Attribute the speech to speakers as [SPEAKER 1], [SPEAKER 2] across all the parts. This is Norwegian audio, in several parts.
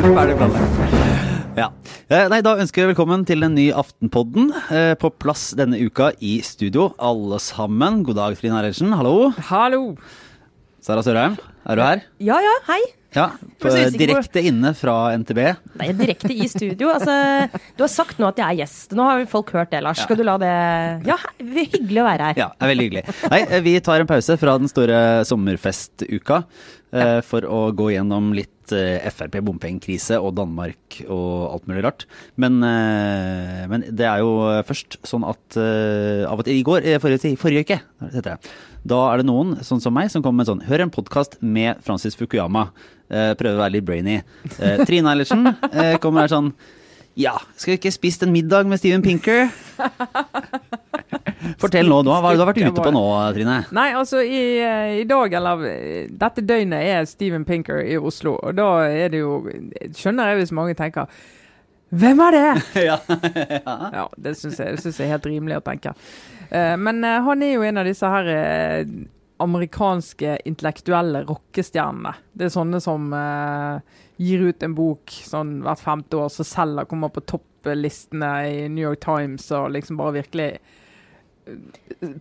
[SPEAKER 1] Ferdig planlagt. Ja. Eh, Nei, da ønsker jeg velkommen til en ny Aftenpodden. Eh, På plass denne uka i studio, alle sammen. God dag, Trine Eilertsen. Hallo.
[SPEAKER 2] Hallo!
[SPEAKER 1] Sara Sørheim, er du her?
[SPEAKER 3] Ja, ja, hei.
[SPEAKER 1] Ja,
[SPEAKER 3] på-
[SPEAKER 1] Direkte inne fra NTB.
[SPEAKER 3] Nei, er direkte i studio. Altså, du har sagt nå at jeg er gjest. Nå har folk hørt det, Lars. Skal du la det Ja, he- hyggelig å være her.
[SPEAKER 1] Ja, det er veldig hyggelig. Nei, eh, vi tar en pause fra den store sommerfestuka eh, for å gå gjennom litt eh, Frp, bompengekrise og Danmark og alt mulig rart. Men, eh, men det er jo først sånn at eh, av og til i går, eh, forrige, forrige uke, heter det, da er det noen, sånn som meg, som kommer med sånn Hør en podkast med Francis Fukuyama. Eh, prøver å være litt brainy. Eh, Trine Eilertsen eh, kommer her sånn Ja, skal vi ikke spist en middag med Steven Pinker? Fortell nå, hva har du vært ute på nå, Trine?
[SPEAKER 2] Nei, altså i, eh, i dag, eller dette døgnet, er Steven Pinker i Oslo. Og da er det jo Skjønner jeg hvis mange tenker Hvem er det?
[SPEAKER 1] ja.
[SPEAKER 2] Ja, det syns jeg, jeg er helt rimelig å tenke. Eh, men eh, han er jo en av disse her eh, amerikanske intellektuelle rockestjernene. Det er sånne som gir ut en bok sånn hvert femte år, så selger, kommer på topplistene i New York Times og liksom bare virkelig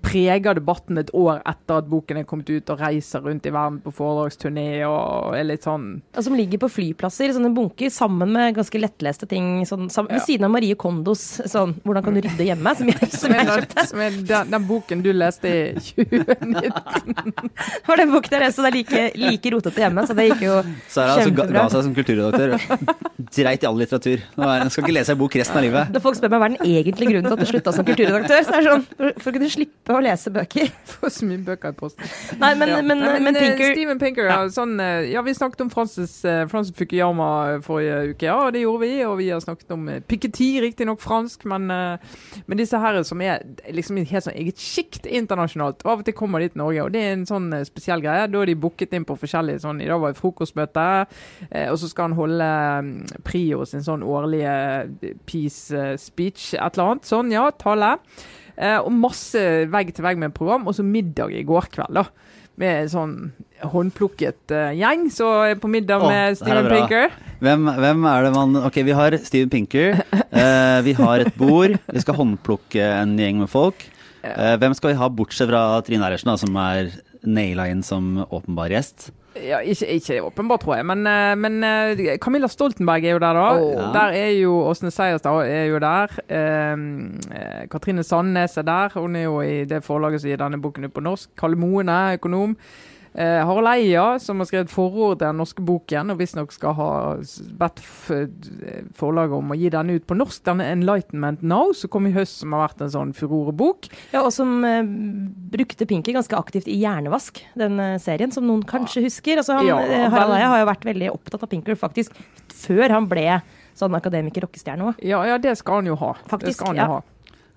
[SPEAKER 2] preger debatten et år etter at boken er kommet ut, og reiser rundt i verden på foredragsturné og er litt sånn
[SPEAKER 3] Og som ligger på flyplasser, sånne bunker, sammen med ganske lettleste ting. Sånn, sammen, Ved siden av Marie Kondos sånn 'Hvordan kan du rydde hjemme?' som jeg, som jeg
[SPEAKER 2] den,
[SPEAKER 3] kjøpte.
[SPEAKER 2] som er den, den boken du leste i 2019.
[SPEAKER 3] Det var den boken jeg leste, og det er like, like rotete hjemme, så det gikk jo
[SPEAKER 1] Sara altså, ga, ga seg som kulturredaktør. Dreit i all litteratur. Nå er- skal ikke lese en bok resten av livet.
[SPEAKER 3] Da folk spør meg hva er den egentlige grunnen til at du slutta som kulturredaktør, så er det sånn for, for å kunne slippe å lese bøker.
[SPEAKER 2] Få så mye bøker i posten.
[SPEAKER 3] Nei, men,
[SPEAKER 2] Ja.
[SPEAKER 3] men,
[SPEAKER 2] Nei,
[SPEAKER 3] men,
[SPEAKER 2] eh,
[SPEAKER 3] Pinker
[SPEAKER 2] Steven Pinker, ja. Sånn, eh, ja, vi snakket om Francis, eh, Francis Fukuyama forrige uke, ja, det gjorde vi. Og vi har snakket om Piketty, riktignok fransk, men, men disse her som er liksom i et helt sånn eget sjikt internasjonalt. Og av og til kommer de til Norge, og det er en sånn spesiell greie. Da er de booket inn på forskjellige sånn I dag var det frokostmøte, og så skal han holde mm, Prio sin sånn årlige peace speech, et eller annet. Sånn, ja, tale. Eh, og masse vegg til vegg med program, og så middag i går kveld, da. Med sånn håndplukket uh, gjeng. Så på middag
[SPEAKER 1] Åh,
[SPEAKER 2] med Steven. Pinker.
[SPEAKER 1] Hvem, hvem er det man Ok, vi har Steven Pinker. Uh, vi har et bord. Vi skal håndplukke en gjeng med folk. Uh, hvem skal vi ha bortsett fra Trine Eilertsen, som er naila inn som åpenbar gjest?
[SPEAKER 2] Ja, ikke, ikke åpenbart, tror jeg, men, eh, men eh, Camilla Stoltenberg er jo der, da.
[SPEAKER 1] Åh.
[SPEAKER 2] Der er jo Åsne Seierstad er jo der. Eh, eh, Katrine Sandnes er der. Hun er jo i det forlaget som gir denne boken ut på norsk. Kalle er økonom. Eh, Harald Eia, som har skrevet forord til den norske boken, og visstnok skal ha bedt forlaget om å gi denne ut på norsk. Denne 'Enlightenment Now', som kom i høst, som har vært en sånn furorebok.
[SPEAKER 3] Ja, og som eh, brukte Pinky ganske aktivt i Hjernevask, den eh, serien, som noen kanskje husker. Altså, han,
[SPEAKER 2] Ja,
[SPEAKER 3] eh, Harald Eia har jo vært veldig opptatt av Pinker, faktisk, før han ble sånn akademiker-rockestjerne òg.
[SPEAKER 2] Ja, ja, det skal han jo ha. det
[SPEAKER 3] Faktisk,
[SPEAKER 2] skal han
[SPEAKER 3] ja.
[SPEAKER 2] jo ha.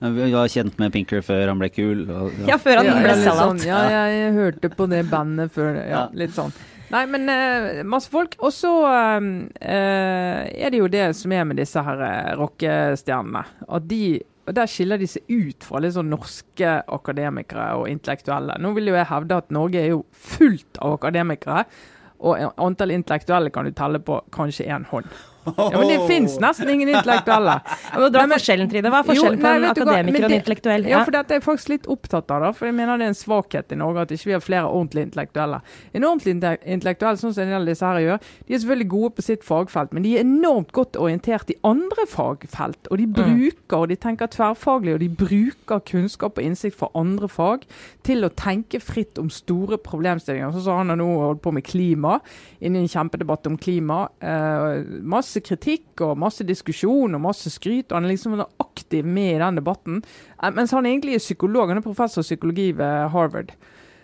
[SPEAKER 1] Vi var kjent med Pinker før han ble kul. Og,
[SPEAKER 3] Ja, før han
[SPEAKER 2] Ja,
[SPEAKER 3] ble
[SPEAKER 2] ja. Sånn, ja, jeg hørte på det bandet før. Ja,
[SPEAKER 1] Ja.
[SPEAKER 2] litt sånn. Nei, men uh, masse folk. Og så uh, er det jo det som er med disse her uh, rockestjernene. At de og Der skiller de seg ut fra litt sånn norske akademikere og intellektuelle. Nå vil jo jeg hevde at Norge er jo fullt av akademikere. Og antall intellektuelle kan du telle på kanskje én hånd. Ja, Men det fins nesten ingen intellektuelle.
[SPEAKER 3] Dra forskjellen, Trine. Hva er
[SPEAKER 2] Jo,
[SPEAKER 3] forskjellen på en
[SPEAKER 2] akademiker
[SPEAKER 3] akademiker og en intellektuell?
[SPEAKER 2] Ja, for dette er jeg faktisk litt opptatt av, da, for jeg mener det er en svakhet i Norge at ikke vi har flere ordentlige intellektuelle. En ordentlig inte- intellektuell, sånn som en del av disse her gjør, de er selvfølgelig gode på sitt fagfelt, men de er enormt godt orientert i andre fagfelt. Og de bruker, og de tenker tverrfaglig, og de bruker kunnskap og innsikt fra andre fag til å tenke fritt om store problemstillinger. Sånn som han har nå holdt på med klima, inne i en kjempedebatt om klima. Eh, masse kritikk og masse diskusjon og masse skryt. og Han er liksom aktiv med i den debatten. Eh, mens han egentlig er psykolog. Han er professor i psykologi ved Harvard.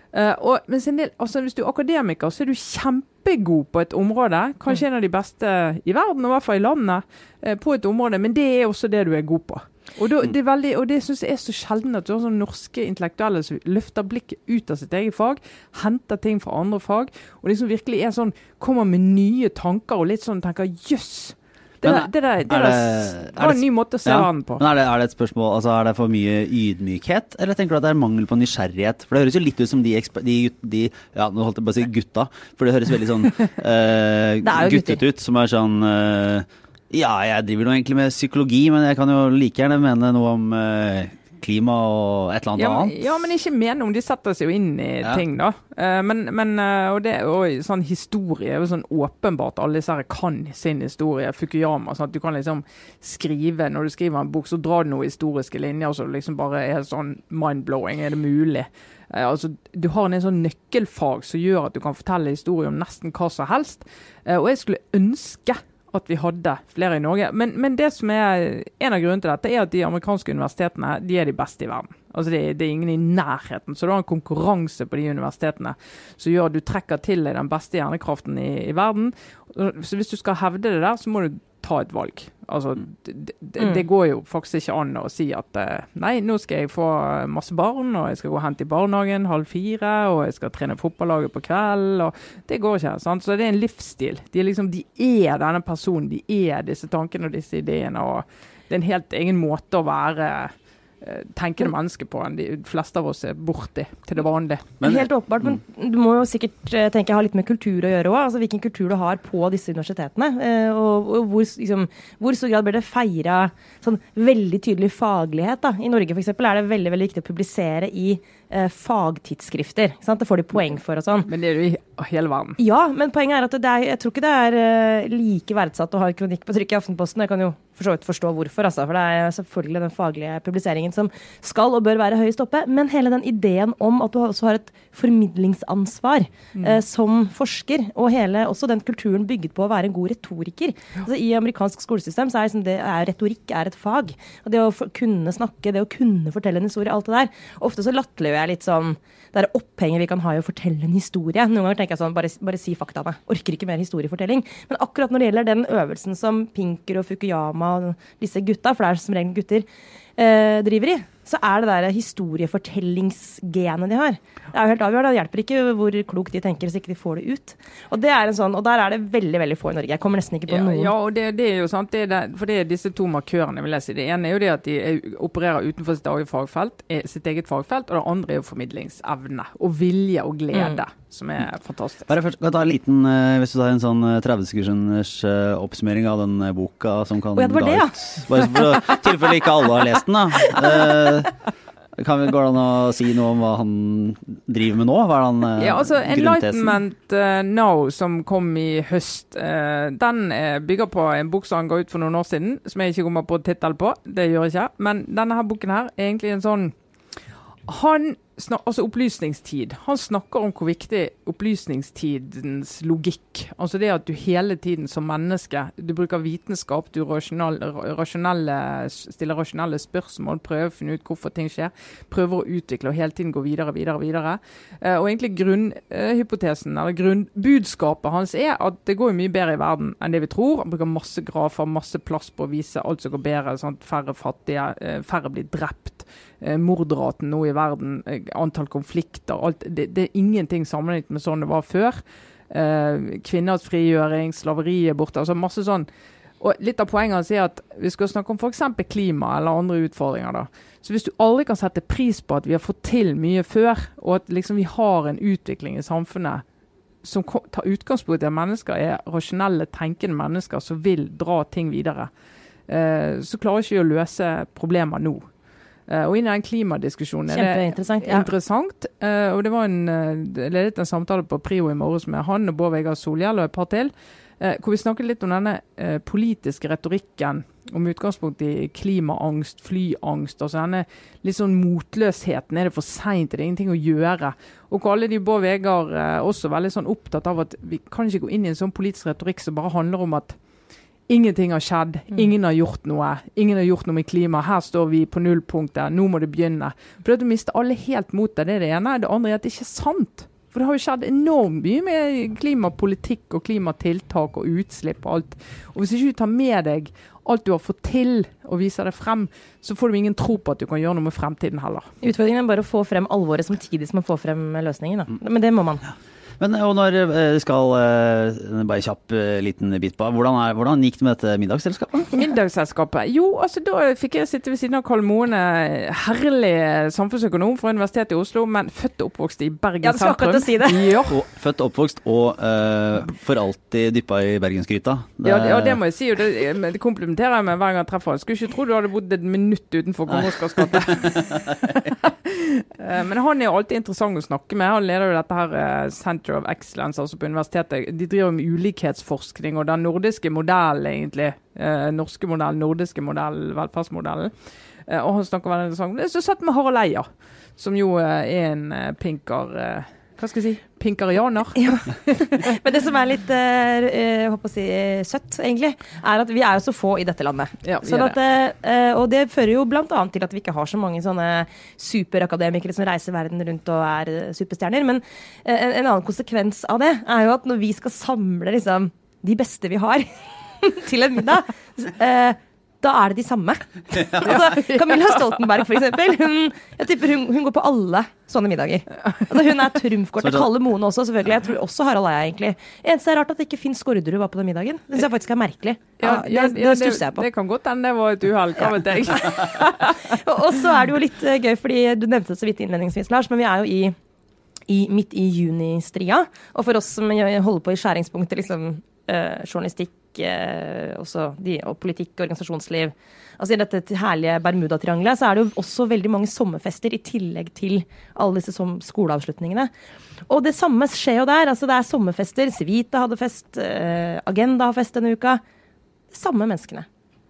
[SPEAKER 2] Uh, og, del, altså Hvis du er akademiker, så er du kjempegod på et område. Kanskje en av de beste i verden, og i hvert fall i landet, uh, på et område. Men det er også det du er god på. Og, da, det, er veldig, og det syns jeg er så sjelden at sånne norske intellektuelle som løfter blikket ut av sitt eget fag, henter ting fra andre fag, og liksom virkelig er sånn, kommer med nye tanker og litt sånn tenker jøss. Det,
[SPEAKER 1] Men
[SPEAKER 2] det, der, det,
[SPEAKER 1] er det-
[SPEAKER 2] var en ny måte å se
[SPEAKER 1] Ja,
[SPEAKER 2] verden på.
[SPEAKER 1] Men er det, er det et spørsmål, altså er det for mye ydmykhet, eller tenker du at det er mangel på nysgjerrighet? For det høres jo litt ut som de, de, de ja, nå holdt jeg på å si gutta, for det høres veldig sånn uh,
[SPEAKER 3] Det
[SPEAKER 1] guttete ut, som er sånn eh, Ja, jeg driver nå egentlig med psykologi, men jeg kan jo like gjerne mene noe om eh, klima og et eller annet
[SPEAKER 2] Ja, men,
[SPEAKER 1] annet.
[SPEAKER 2] ja, men ikke menom. De setter seg jo inn i
[SPEAKER 1] Ja.
[SPEAKER 2] ting, da. Eh, men, men eh, og det og sånn historie er jo sånn åpenbart. Alle disse her kan sin historie. Fukuyama. sånn at Du kan liksom skrive Når du skriver en bok, så drar du noen historiske linjer som liksom bare er sånn mind-blowing. Er det mulig? Eh, altså, du har en sånn nøkkelfag som gjør at du kan fortelle historie om nesten hva som helst. Eh, og jeg skulle ønske at vi hadde flere i Norge. Men, men det som er en av grunnene til dette, er at de amerikanske universitetene de er de beste i verden. Altså det, det er ingen i nærheten. Så du har en konkurranse på de universitetene som gjør at du trekker til deg den beste hjernekraften i, i verden. Så hvis du skal hevde det der, så må du ta et valg. Altså, det, det,
[SPEAKER 3] Mm.
[SPEAKER 2] det går jo faktisk ikke an å si at eh, nei, nå skal jeg få masse barn, og jeg skal gå og hente i barnehagen halv fire, og jeg skal trene fotballaget på kveld. og Det går ikke. sant? Så det er en livsstil. De er, liksom, de er denne personen. De er disse tankene og disse ideene. og Det er en helt egen måte å være eh, tenkende menneske på enn de fleste av oss er borti til det vanlige.
[SPEAKER 1] Men-
[SPEAKER 3] Helt åpenbart, men du må jo sikkert eh, tenke, ha litt med kultur å gjøre òg. Altså, hvilken kultur du har på disse universitetene. eh, Og, og hvor, liksom, hvor stor grad blir det feira sånn veldig tydelig faglighet. Da. I Norge for eksempel, er det veldig veldig viktig å publisere i fagtidsskrifter. ikke Sant? Det får de poeng for og sånn.
[SPEAKER 2] Men det er jo i hele verden.
[SPEAKER 3] Ja, men poenget er at det er, jeg tror ikke det er eh, like verdsatt å ha en kronikk på trykk i Aftenposten. Jeg kan jo for så vidt forstå hvorfor, altså, for det er selvfølgelig den faglige publiseringen som skal og bør være høyest oppe. Men hele den ideen om at du også har et formidlingsansvar eh, som forsker, og hele, også den kulturen bygget på å være en god retoriker. Altså, I amerikansk skolesystem så er, liksom det, er retorikk er et fag. Og det å kunne snakke, det å kunne fortelle en historie, alt det der. Ofte så latterliggjør jeg litt sånn det er opphenget vi kan ha i å fortelle en historie. Noen ganger tenker jeg sånn, bare, bare si faktaene. Orker ikke mer historiefortelling. Men akkurat når det gjelder den øvelsen som Pinker og Fukuyama og disse gutta, for det er som regel gutter, eh, driver i, så er det der historiefortellingsgenet de har. Det er jo helt avgjørende. Det hjelper ikke hvor klokt de tenker hvis ikke de får det ut. Og det er en sånn, og der er det veldig veldig få i Norge. Jeg kommer nesten ikke på
[SPEAKER 2] Ja,
[SPEAKER 3] noen.
[SPEAKER 2] ja og det, det er jo sant. Det er det, for det er disse to markørene. vil jeg si. Det ene er jo det at de er, opererer utenfor sitt eget fagfelt, er, sitt eget fagfelt, og det andre er jo formidlingsevne. Og vilje og glede, som er fantastisk.
[SPEAKER 1] Bare først, kan jeg ta en liten, eh, Hvis du tar en sånn eh, 30 sekunders eh, oppsummering av den eh, boka som kan
[SPEAKER 3] Å, ja, det var
[SPEAKER 1] da
[SPEAKER 3] det, ja.
[SPEAKER 1] ut- Bare for å- tilfelle ikke alle har lest den, da. Eh, kan vi, går det an å si noe om hva han driver med nå? Hva er han, eh,
[SPEAKER 2] Ja, altså? Enlightenment uh, Now, som kom i høst, uh, den uh, bygger på en bok som han ga ut for noen år siden, som jeg ikke kommer på tittel på. Det gjør jeg ikke. Men denne her boken her er egentlig en sånn Han Altså opplysningstid. Han snakker om hvor viktig opplysningstidens logikk Altså det at du hele tiden som menneske Du bruker vitenskap, du rasjonal, rasjonelle, stiller rasjonelle spørsmål, prøver å finne ut hvorfor ting skjer. Prøver å utvikle og hele tiden gå videre, videre, videre. Eh, og egentlig grunnhypotesen, eller grunnbudskapet hans, er at det går mye bedre i verden enn det vi tror. Han bruker masse grafer, masse plass på å vise alt som går bedre. Sånn færre fattige, eh, færre blir drept. Eh, mordraten nå i verden, eh, antall konflikter alt, det, det er ingenting sammenlignet med sånn det var før. Eh, kvinners frigjøring, slaveri er borte. altså masse sånn. Og Litt av poenget hans er at vi skal snakke om f.eks. klima eller andre utfordringer. da. Så Hvis du aldri kan sette pris på at vi har fått til mye før, og at liksom vi har en utvikling i samfunnet som tar utgangspunkt i at mennesker er rasjonelle, tenkende mennesker som vil dra ting videre, så klarer vi ikke å løse problemer nå. Eh, og inn i den klimadiskusjonen er det
[SPEAKER 3] er Ja.
[SPEAKER 2] interessant. eh, og det var en, eh, ledet en samtale på Prio i morges med han og Bård Vegar Solhjell og et par til, hvor vi snakket litt om denne politiske retorikken om utgangspunkt i klimaangst, flyangst, altså denne litt sånn motløsheten. Er det for seint? Er det ingenting å gjøre? Og hvor alle de Bård Vegar også veldig sånn opptatt av at vi kan ikke gå inn i en sånn politisk retorikk som bare handler om at Ingenting har skjedd, ingen har gjort noe. Ingen har gjort noe med klima. Her står vi på nullpunktet, nå må det begynne. For at Du mister alle helt motet, det er det ene. Det andre er at det ikke er sant. For det har jo skjedd enormt mye med klimapolitikk og klimatiltak og utslipp og alt. Og hvis ikke du tar med deg alt du har fått til og viser det frem, så får du ingen tro på at du kan gjøre noe med fremtiden heller.
[SPEAKER 3] Utfordringen er bare å få frem alvoret samtidig som man får frem løsningen. Da. Men det må man.
[SPEAKER 1] Men og når eh, skal eh, Bare kjapp eh, liten bit på. Hvordan, er, hvordan gikk det med dette middagsselskapet?
[SPEAKER 2] Middagsselskapet. Jo, altså da fikk jeg sitte ved siden av Karl Moene, herlig samfunnsøkonom fra Universitetet i Oslo, men født og oppvokst i Bergen
[SPEAKER 3] Ja, du skal
[SPEAKER 2] sentrum.
[SPEAKER 3] akkurat si det.
[SPEAKER 2] Ja.
[SPEAKER 1] Og, født og oppvokst og uh, for alltid dyppa i bergensgryta.
[SPEAKER 2] Ja, det, ja, det må jeg si. Og det, men det komplimenterer jeg med hver gang jeg treffer ham. Skulle ikke tro du hadde bodd et minutt utenfor Oscars gate. Eh, men han er jo alltid interessant å snakke med. Han leder jo dette her eh, Center of Excellence altså på universitetet. De driver med ulikhetsforskning og den nordiske modellen, egentlig. Eh, norske modellen, nordiske modellen, velferdsmodellen. Eh, og han snakker veldig interessant. Så satt med Harald Eia, som jo eh, er en eh, pinker eh, Hva skal jeg si? Pinkerianer.
[SPEAKER 3] Men det som er litt uh, eh, håper å si, eh, søtt, egentlig, er at vi er jo så få i dette landet.
[SPEAKER 2] Ja,
[SPEAKER 3] Sånn at, uh, og det fører jo bl.a. til at vi ikke har så mange sånne superakademikere som reiser verden rundt og er eh, superstjerner. Men uh, en, en annen konsekvens av det er jo at når vi skal samle liksom, de beste vi har til en middag, eh, da er det de samme. altså, Camilla Stoltenberg, for eksempel. Hun, jeg tipper hun, hun går på alle sånne middager. Altså, hun er trumfkortet. Kalle Moen også, selvfølgelig. Jeg tror også Harald Eia, egentlig. Eneste er rart at det ikke Finn Skårderud var på den middagen. Det syns jeg faktisk er merkelig. Ja, det, det stusser jeg på.
[SPEAKER 2] det kan godt hende det var et uhell. Hva vet jeg.
[SPEAKER 3] Og så er det jo litt eh, gøy, fordi du nevnte det så vidt innledningsvis, Lars, men vi er jo i, i midt i junistria. Og for oss som holder på i skjæringspunktet, liksom eh, journalistikk, de, og politikk, og organisasjonsliv Altså I dette herlige Bermudatriangelet så er det jo også veldig mange sommerfester i tillegg til alle disse som skoleavslutningene. Og det samme skjer jo der. altså Det er sommerfester. Civita hadde fest, eh, Agenda har fest denne uka. Samme menneskene.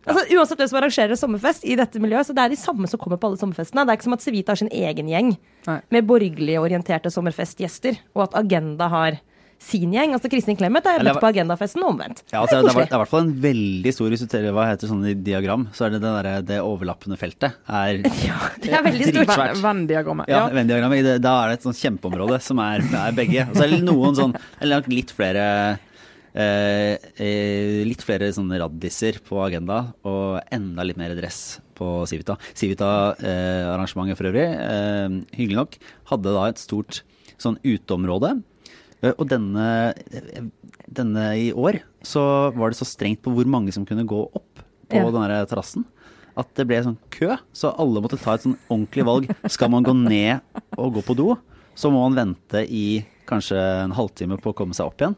[SPEAKER 3] Altså, uansett hvem som arrangerer sommerfest i dette miljøet, så det er de samme som kommer på alle sommerfestene. Det er ikke som at Civita har sin egen gjeng
[SPEAKER 2] Nei.
[SPEAKER 3] med borgerlig orienterte sommerfestgjester, og at Agenda har sin gjeng. Altså Kristin Clemet er
[SPEAKER 1] Eller-
[SPEAKER 3] møtt på Agendafesten, og omvendt.
[SPEAKER 1] Ja, altså, det, er, det er i hvert fall en veldig stor Hvis du teller hva heter sånne diagram, så er det det, der, det overlappende feltet er
[SPEAKER 3] Ja, det er veldig stort.
[SPEAKER 2] Venn- Venn-diagrammet.
[SPEAKER 1] Ja,
[SPEAKER 2] Ja.
[SPEAKER 1] Venn-diagrammet. Da er det et sånt kjempeområde som er, er begge. Og så er det noen sånn Eller litt flere eh, eh, Litt flere sånne raddiser på agenda, og enda litt mer dress på Civita. Civita-arrangementet for øvrig, eh, hyggelig nok, hadde da et stort sånn uteområde. Eh, Og denne, denne i år så var det så strengt på hvor mange som kunne gå opp på
[SPEAKER 3] Ja.
[SPEAKER 1] den terrassen at det ble sånn kø, så alle måtte ta et sånn ordentlig valg. Skal man gå ned og gå på do, så må man vente i kanskje en halvtime på å komme seg opp igjen.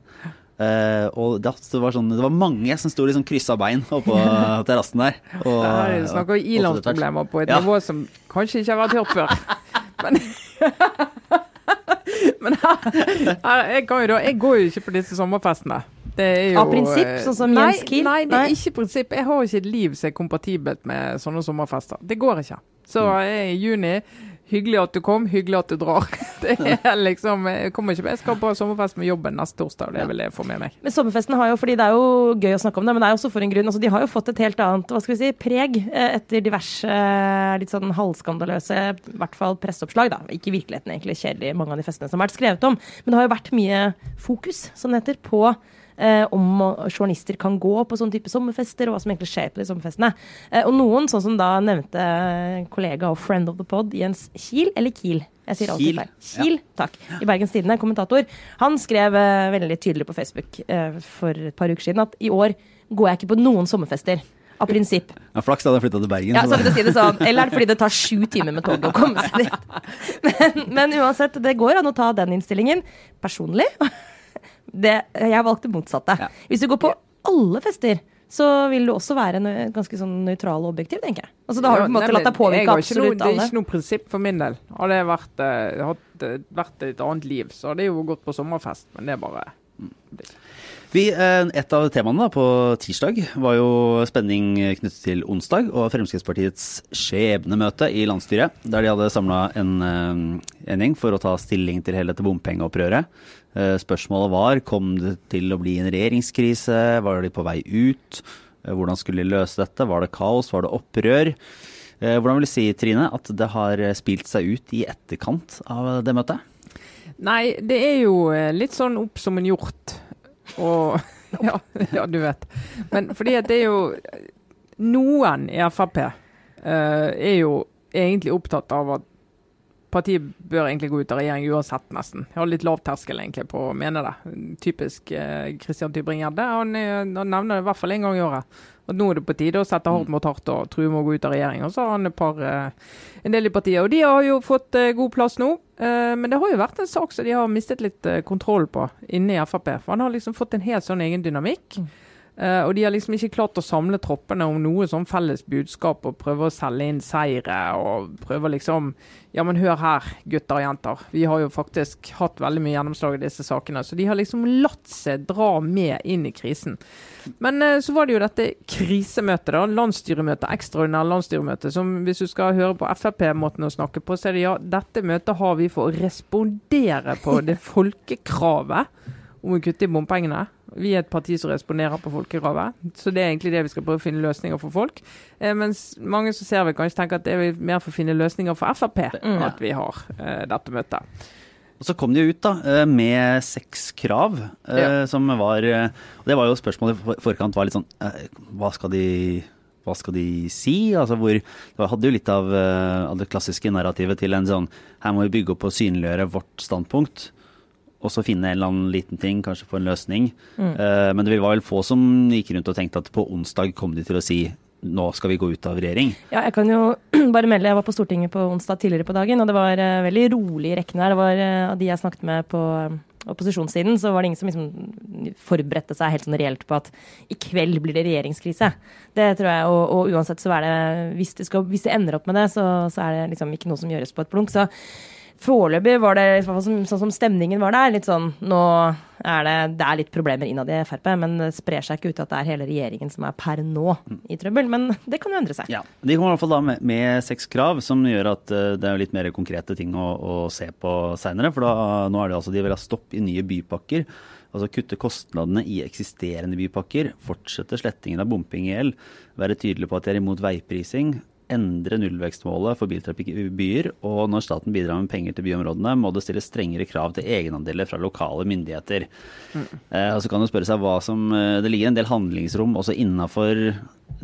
[SPEAKER 1] Uh, og det, det, var sånn, det var mange som sto liksom kryssa bein oppå terrassen der. Og,
[SPEAKER 2] Det er
[SPEAKER 1] snakk
[SPEAKER 2] om ilandsproblemer på et
[SPEAKER 1] Ja.
[SPEAKER 2] nivå som kanskje ikke har vært hørt før. Men, men her, jeg, kan jo jeg går jo ikke på disse sommerfestene. Det er jo,
[SPEAKER 3] Av prinsipp,
[SPEAKER 2] eh,
[SPEAKER 3] sånn som
[SPEAKER 2] nei,
[SPEAKER 3] Jens Kiel?
[SPEAKER 2] Nei, det er ikke prinsipp. Jeg har ikke et liv som er kompatibelt med sånne sommerfester. Det går ikke. Så
[SPEAKER 1] Mm.
[SPEAKER 2] jeg er i juni. Hyggelig at du kom, hyggelig at du drar. Det er liksom, Jeg kommer ikke med. Jeg skal på sommerfest med jobben neste torsdag, det vil jeg få med meg.
[SPEAKER 3] Men sommerfesten har jo, fordi det er jo gøy å snakke om det, men det er jo også for en grunn. Altså, de har jo fått et helt annet hva skal vi si, preg eh, etter diverse eh, litt sånn halvskandaløse, i hvert fall presseoppslag. da. Ikke i virkeligheten, egentlig. Kjedelig, mange av de festene som har vært skrevet om. Men det har jo vært mye fokus, som det heter, på om å- journalister kan gå på sånne type sommerfester, og hva som egentlig skjer på de sommerfestene. Eh, og noen, sånn som da nevnte eh, kollega og friend of the pod, Jens Kiel, eller Kiel? Jeg sier alltid feil. Kiel, takk. I Bergens Tidende, kommentator. Han skrev eh, veldig tydelig på Facebook eh, for et par uker siden at i år går jeg ikke på noen sommerfester. Av prinsipp.
[SPEAKER 1] Ja, flaks da hadde flytta til Bergen.
[SPEAKER 3] Ja,
[SPEAKER 1] så
[SPEAKER 3] det. jeg si det sånn. Eller er det fordi det tar sju timer med tog å komme seg dit? Men, men uansett, det går an å ta den innstillingen. Personlig det, Jeg valgte motsatte.
[SPEAKER 1] Ja.
[SPEAKER 3] Hvis du går på alle fester, så vil du også være ganske sånn nøytral og objektiv, tenker jeg. Altså, da har du på en måte latt deg påvirke
[SPEAKER 2] absolutt
[SPEAKER 3] absolutt
[SPEAKER 2] Det er ikke noe prinsipp for min del. Hadde jeg vært, eh, hatt, eh, vært et annet liv, så hadde jeg jo gått på sommerfest. Men det er bare
[SPEAKER 1] Vi, eh, et av temaene på tirsdag var jo spenning knyttet til onsdag og Fremskrittspartiets skjebnemøte i landsstyret, der de hadde samla en, en gjeng for å ta stilling til hele dette bompengeopprøret. Eh, Spørsmålet var kom det til å bli en regjeringskrise, var de på vei ut, Eh, hvordan skulle de løse dette, var det kaos, var det opprør? Eh, Hvordan vil du si, Trine, at det har spilt seg ut i etterkant av det møtet?
[SPEAKER 2] Nei, det er jo litt sånn opp som en hjort. Og ja, ja, du vet. Men fordi at det er jo Noen i Frp er jo egentlig opptatt av at partiet bør egentlig gå ut av regjering uansett, nesten. Jeg har litt lav terskel egentlig på å mene det. Typisk eh, Christian Tybring-Gjedde. Han, eh, han, nevner det i hvert fall én gang i året. At nå er det på tide å sette hardt mot hardt og true med å gå ut av regjering. Og så har han par, eh, en del i partiet. Og de har jo fått eh, god plass nå. Eh, men det har jo vært en sak som de har mistet litt eh, kontroll på inne i Frp. For han har liksom fått en helt sånn egen dynamikk.
[SPEAKER 3] Mm.
[SPEAKER 2] Uh, og de har liksom ikke klart å samle troppene om noe sånn felles budskap og prøve å selge inn seire og prøve liksom Ja, men hør her, gutter og jenter. Vi har jo faktisk hatt veldig mye gjennomslag i disse sakene. Så de har liksom latt seg dra med inn i krisen. Men uh, så var det jo dette krisemøtet, da. Landsstyremøtet. ekstraordinært landsstyremøte. Som hvis du skal høre på Frp-måten å snakke på, så er det ja, dette møtet har vi for å respondere på det folkekravet om å kutte i bompengene. Vi er et parti som responderer på folkekravet, så det er egentlig det vi skal prøve å finne løsninger for folk. Eh, mens mange som ser vi kanskje tenker at det er mer for å finne løsninger for Frp
[SPEAKER 3] Mm.
[SPEAKER 2] at vi har eh, dette møtet.
[SPEAKER 1] Og så kom de ut da, eh, med seks krav, eh,
[SPEAKER 2] Ja.
[SPEAKER 1] som var eh, Og det var jo spørsmålet i forkant var litt sånn Hva skal de hva skal de si? Altså hvor, det hadde jo litt av, av det klassiske narrativet til en sånn Her må vi bygge opp og synliggjøre vårt standpunkt. Og så finne en eller annen liten ting, kanskje få en løsning. Eh, men det var vel få som gikk rundt og tenkte at på onsdag kom de til å si nå skal vi gå ut av regjering.
[SPEAKER 3] Ja, jeg kan jo bare melde, jeg var på Stortinget på onsdag tidligere på dagen, og det var uh, veldig rolig i rekkene her. Det var eh, av de jeg snakket med på opposisjonssiden, så var det ingen som liksom forberedte seg helt sånn reelt på at i kveld blir det regjeringskrise. Det tror jeg, og, og uansett så er det hvis det, skal, hvis det ender opp med det, så, så er det liksom ikke noe som gjøres på et blunk. Så Foreløpig var det sånn som stemningen var der. litt sånn, Nå er det, det er litt problemer innad i Frp, men det sprer seg ikke ut at det er hele regjeringen som er per nå i trøbbel. Men det kan jo endre seg.
[SPEAKER 1] Ja, De kommer i hvert fall da med, med seks krav, som gjør at eh, det er litt mer konkrete ting å, å se på seinere. For da, nå er det altså de vil ha stopp i nye bypakker. Altså kutte kostnadene i eksisterende bypakker. Fortsette slettingen av bompengegjeld. Være tydelig på at de er imot veiprising. Endre nullvekstmålet for biltrafikk i byer. Og når staten bidrar med penger til byområdene, må det stilles strengere krav til egenandeler fra lokale myndigheter. Eh, og så kan du spørre seg hva som eh, Det ligger en del handlingsrom også innafor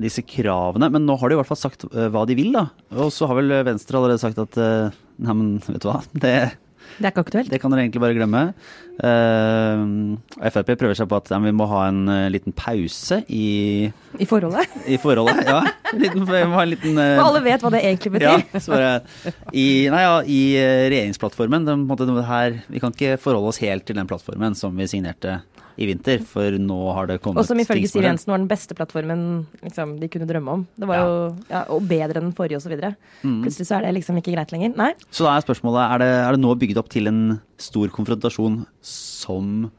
[SPEAKER 1] disse kravene, men nå har de i hvert fall sagt eh, hva de vil, da. Og så har vel Venstre allerede sagt at eh, Nei, men vet du hva. Det,
[SPEAKER 3] Det er ikke aktuelt.
[SPEAKER 1] det kan dere egentlig bare glemme. Uh, Frp prøver seg på at ja, vi må ha en uh, liten pause i,
[SPEAKER 3] I forholdet.
[SPEAKER 1] i forholdet. Ja, en liten, vi må ha en liten
[SPEAKER 3] uh, alle vet hva det egentlig
[SPEAKER 1] ja,
[SPEAKER 3] betyr.
[SPEAKER 1] så bare, i, nei, ja, I eh, regjeringsplattformen det, er på en måte det her, Vi kan ikke forholde oss helt til den plattformen som vi signerte i vinter, for nå har det kommet
[SPEAKER 3] Og som ifølge Siv Jensen var den beste plattformen liksom, de kunne drømme om. Det var
[SPEAKER 1] Ja.
[SPEAKER 3] jo ja, Og bedre enn den forrige osv.
[SPEAKER 1] Mm.
[SPEAKER 3] Plutselig så er det liksom ikke greit lenger. Nei.
[SPEAKER 1] Så da er spørsmålet, er det, er det nå bygd opp til en stor konfrontasjon som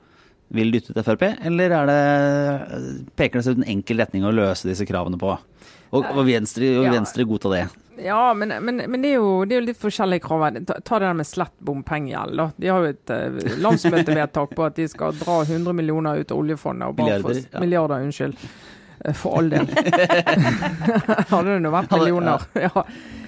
[SPEAKER 1] vil dytte til Frp, eller er det, peker det seg ut en enkel retning å løse disse kravene på? Og, og Venstre, og
[SPEAKER 2] Ja.
[SPEAKER 1] Venstre godta det?
[SPEAKER 2] Ja, men, men, men det, er jo, det er jo litt forskjellige krav. Ta, ta det der med slett bompengegjeld. De har jo et uh, landsmøtevedtak på at de skal dra 100 millioner ut av oljefondet. Og bare
[SPEAKER 1] Milliarder, ja.
[SPEAKER 2] Milliarder, unnskyld. Eh, For all del. Hadde det nå vært millioner. Ja.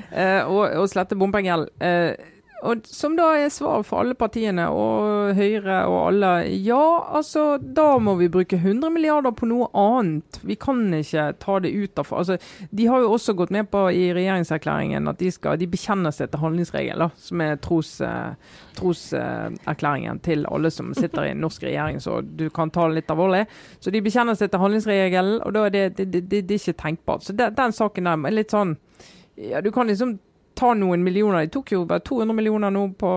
[SPEAKER 2] Eh, og, og slette bompengegjeld. Eh, og som da er svaret for alle partiene, og Høyre og alle. Ja, altså, da må vi bruke 100 milliarder på noe annet. Vi kan ikke ta det ut av altså, De har jo også gått med på i regjeringserklæringen at de, skal, de bekjenner seg til handlingsregelen, som er troserklæringen tros, eh, til alle som sitter i en norsk regjering, så du kan ta det litt alvorlig. Så de bekjenner seg til handlingsregelen, og da er det, det, det, det, er ikke tenkbart. Så den saken der er litt sånn ja, Du kan liksom ta noen millioner. De tok jo bare 200 millioner nå på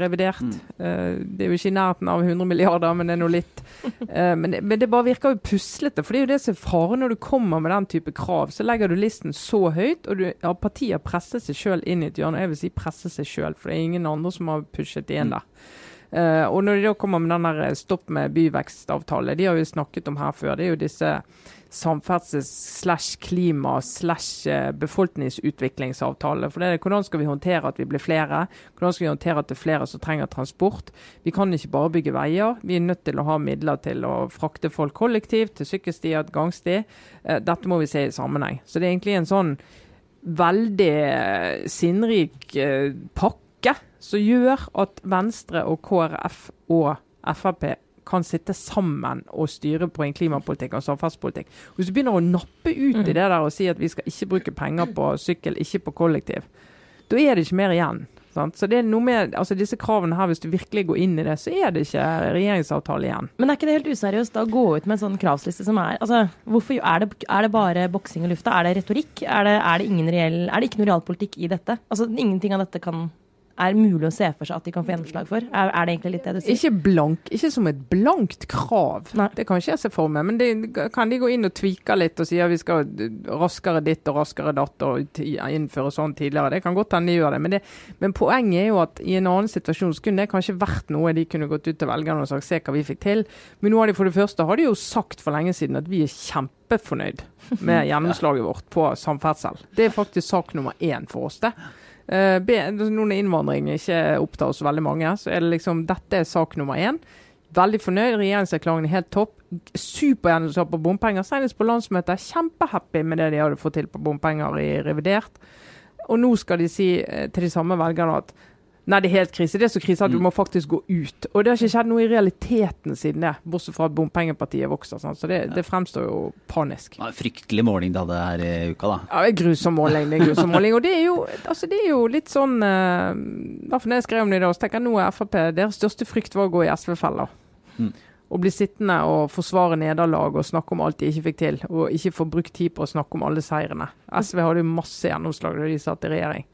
[SPEAKER 2] revidert.
[SPEAKER 1] Mm.
[SPEAKER 2] Uh, det er jo ikke i nærheten av 100 milliarder, men det er nå litt. Uh, men, det, men det bare virker jo puslete. For det er jo det som er faren når du kommer med den type krav. Så legger du listen så høyt, og du, ja, partier presser seg sjøl inn i et hjørne. Jeg vil si presser seg sjøl, for det er ingen andre som har pushet de inn der. Uh, og når de da kommer med den der eh, stopp med byvekstavtale, de har jo snakket om her før, det er jo disse samferdsels- slash klima slash eh. For det er hvordan skal vi håndtere at vi blir flere? Hvordan skal vi håndtere at det er flere som trenger transport? Vi kan ikke bare bygge veier. Vi er nødt til å ha midler til å frakte folk kollektivt, til sykkelstier, til gangsti. Eh, Dette må vi se i sammenheng. Så det er egentlig en sånn veldig eh, sinnrik pakke som gjør at Venstre og KrF og Frp kan sitte sammen og styre på en klimapolitikk og samferdselspolitikk. Hvis du begynner å nappe ut i det der og si at vi skal ikke bruke penger på sykkel, ikke på kollektiv, da er det ikke mer igjen. Sant? Så det er noe med altså disse kravene her, hvis du virkelig går inn i det, så er det ikke regjeringsavtale igjen.
[SPEAKER 3] Men er ikke det helt useriøst da å gå ut med en sånn kravsliste som er altså, hvorfor, er, det, er det bare boksing i lufta? Er det retorikk? Er det, er det, ingen reell, er det ikke noe realpolitikk i dette? Altså, Ingenting av dette kan er mulig å se for seg at de kan få gjennomslag for? Er, er det egentlig litt det du sier?
[SPEAKER 2] Ikke blank, ikke som et blankt krav.
[SPEAKER 3] Nei.
[SPEAKER 2] Det kan ikke jeg se for meg. Men det, kan de gå inn og tvike litt og si at vi skal raskere ditt og raskere datt og innføre sånn tidligere. Det kan godt hende de gjør det. Men, det. men poenget er jo at i en annen situasjon så kunne det kanskje vært noe de kunne gått ut til velgerne og sagt se hva vi fikk til. Men nå har de for det første har de jo sagt for lenge siden at vi er kjempefornøyd med gjennomslaget vårt på samferdsel. Det er faktisk sak nummer én for oss, det. Eh, be, når innvandring ikke opptar oss veldig mange, så er det liksom dette er sak nummer én. Veldig fornøyd. Regjeringserklæringen er helt topp. Supergjennomslag på bompenger. Senest på landsmøtet. Kjempehappy med det de hadde fått til på bompenger i revidert. Og nå skal de si eh, til de samme velgerne at Nei, det er helt krise. Det er så krise at du må faktisk gå ut. Og det har ikke skjedd noe i realiteten siden det, bortsett fra at bompengepartiet vokser. Sånn. Så det, det fremstår jo panisk.
[SPEAKER 1] Ja, fryktelig måling det hadde her i uka, da.
[SPEAKER 2] Ja, det er grusom måling. Det er grusom måling. Og det er jo, altså det er jo litt sånn uh, Derfor når jeg skrev om det i dag, så tenker jeg nå er Frp Deres største frykt var å gå i SV-feller.
[SPEAKER 1] Mm.
[SPEAKER 2] Og bli sittende og forsvare nederlag og snakke om alt de ikke fikk til. Og ikke få brukt tid på å snakke om alle seirene. SV hadde jo masse gjennomslag da de satt i regjering.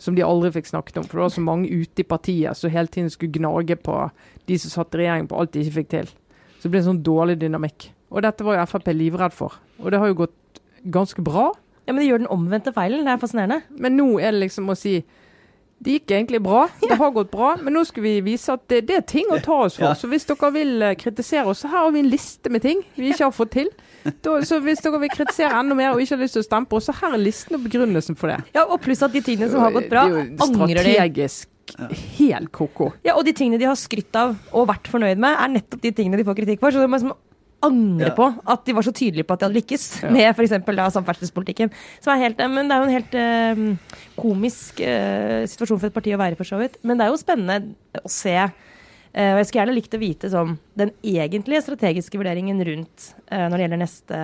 [SPEAKER 2] Som de aldri fikk snakket om. For det var så mange ute i partiet som hele tiden skulle gnage på de som satt i regjering på alt de ikke fikk til. Så det ble en sånn dårlig dynamikk. Og dette var jo Frp livredd for. Og det har jo gått ganske bra.
[SPEAKER 3] Ja, Men de gjør den omvendte feilen. Det er fascinerende.
[SPEAKER 2] Men nå er det liksom å si det gikk egentlig bra, det har gått bra, men nå skal vi vise at det, det er ting å ta oss for. Så hvis dere vil eh, kritisere oss, så her har vi en liste med ting vi ikke har fått til. Da, så hvis dere vil kritisere enda mer og ikke har lyst til å stemme på oss, så her er listen og begrunnelsen for det.
[SPEAKER 3] Ja, Og pluss at de tingene som har gått bra,
[SPEAKER 2] er
[SPEAKER 3] angrer de.
[SPEAKER 2] strategisk helt ko-ko.
[SPEAKER 3] Ja, Og de tingene de har skrytt av og vært fornøyd med, er nettopp de tingene de får kritikk for. Så de må liksom angre
[SPEAKER 1] Ja.
[SPEAKER 3] på at de var så tydelige på at de hadde lykkes
[SPEAKER 2] Ja.
[SPEAKER 3] med f.eks. samferdselspolitikken. Som er helt, men det er jo en helt eh, komisk eh, situasjon for et parti å være, for så vidt. Men det er jo spennende å se. Eh, og Jeg skulle gjerne likt å vite sånn, den egentlige strategiske vurderingen rundt uh, når det gjelder neste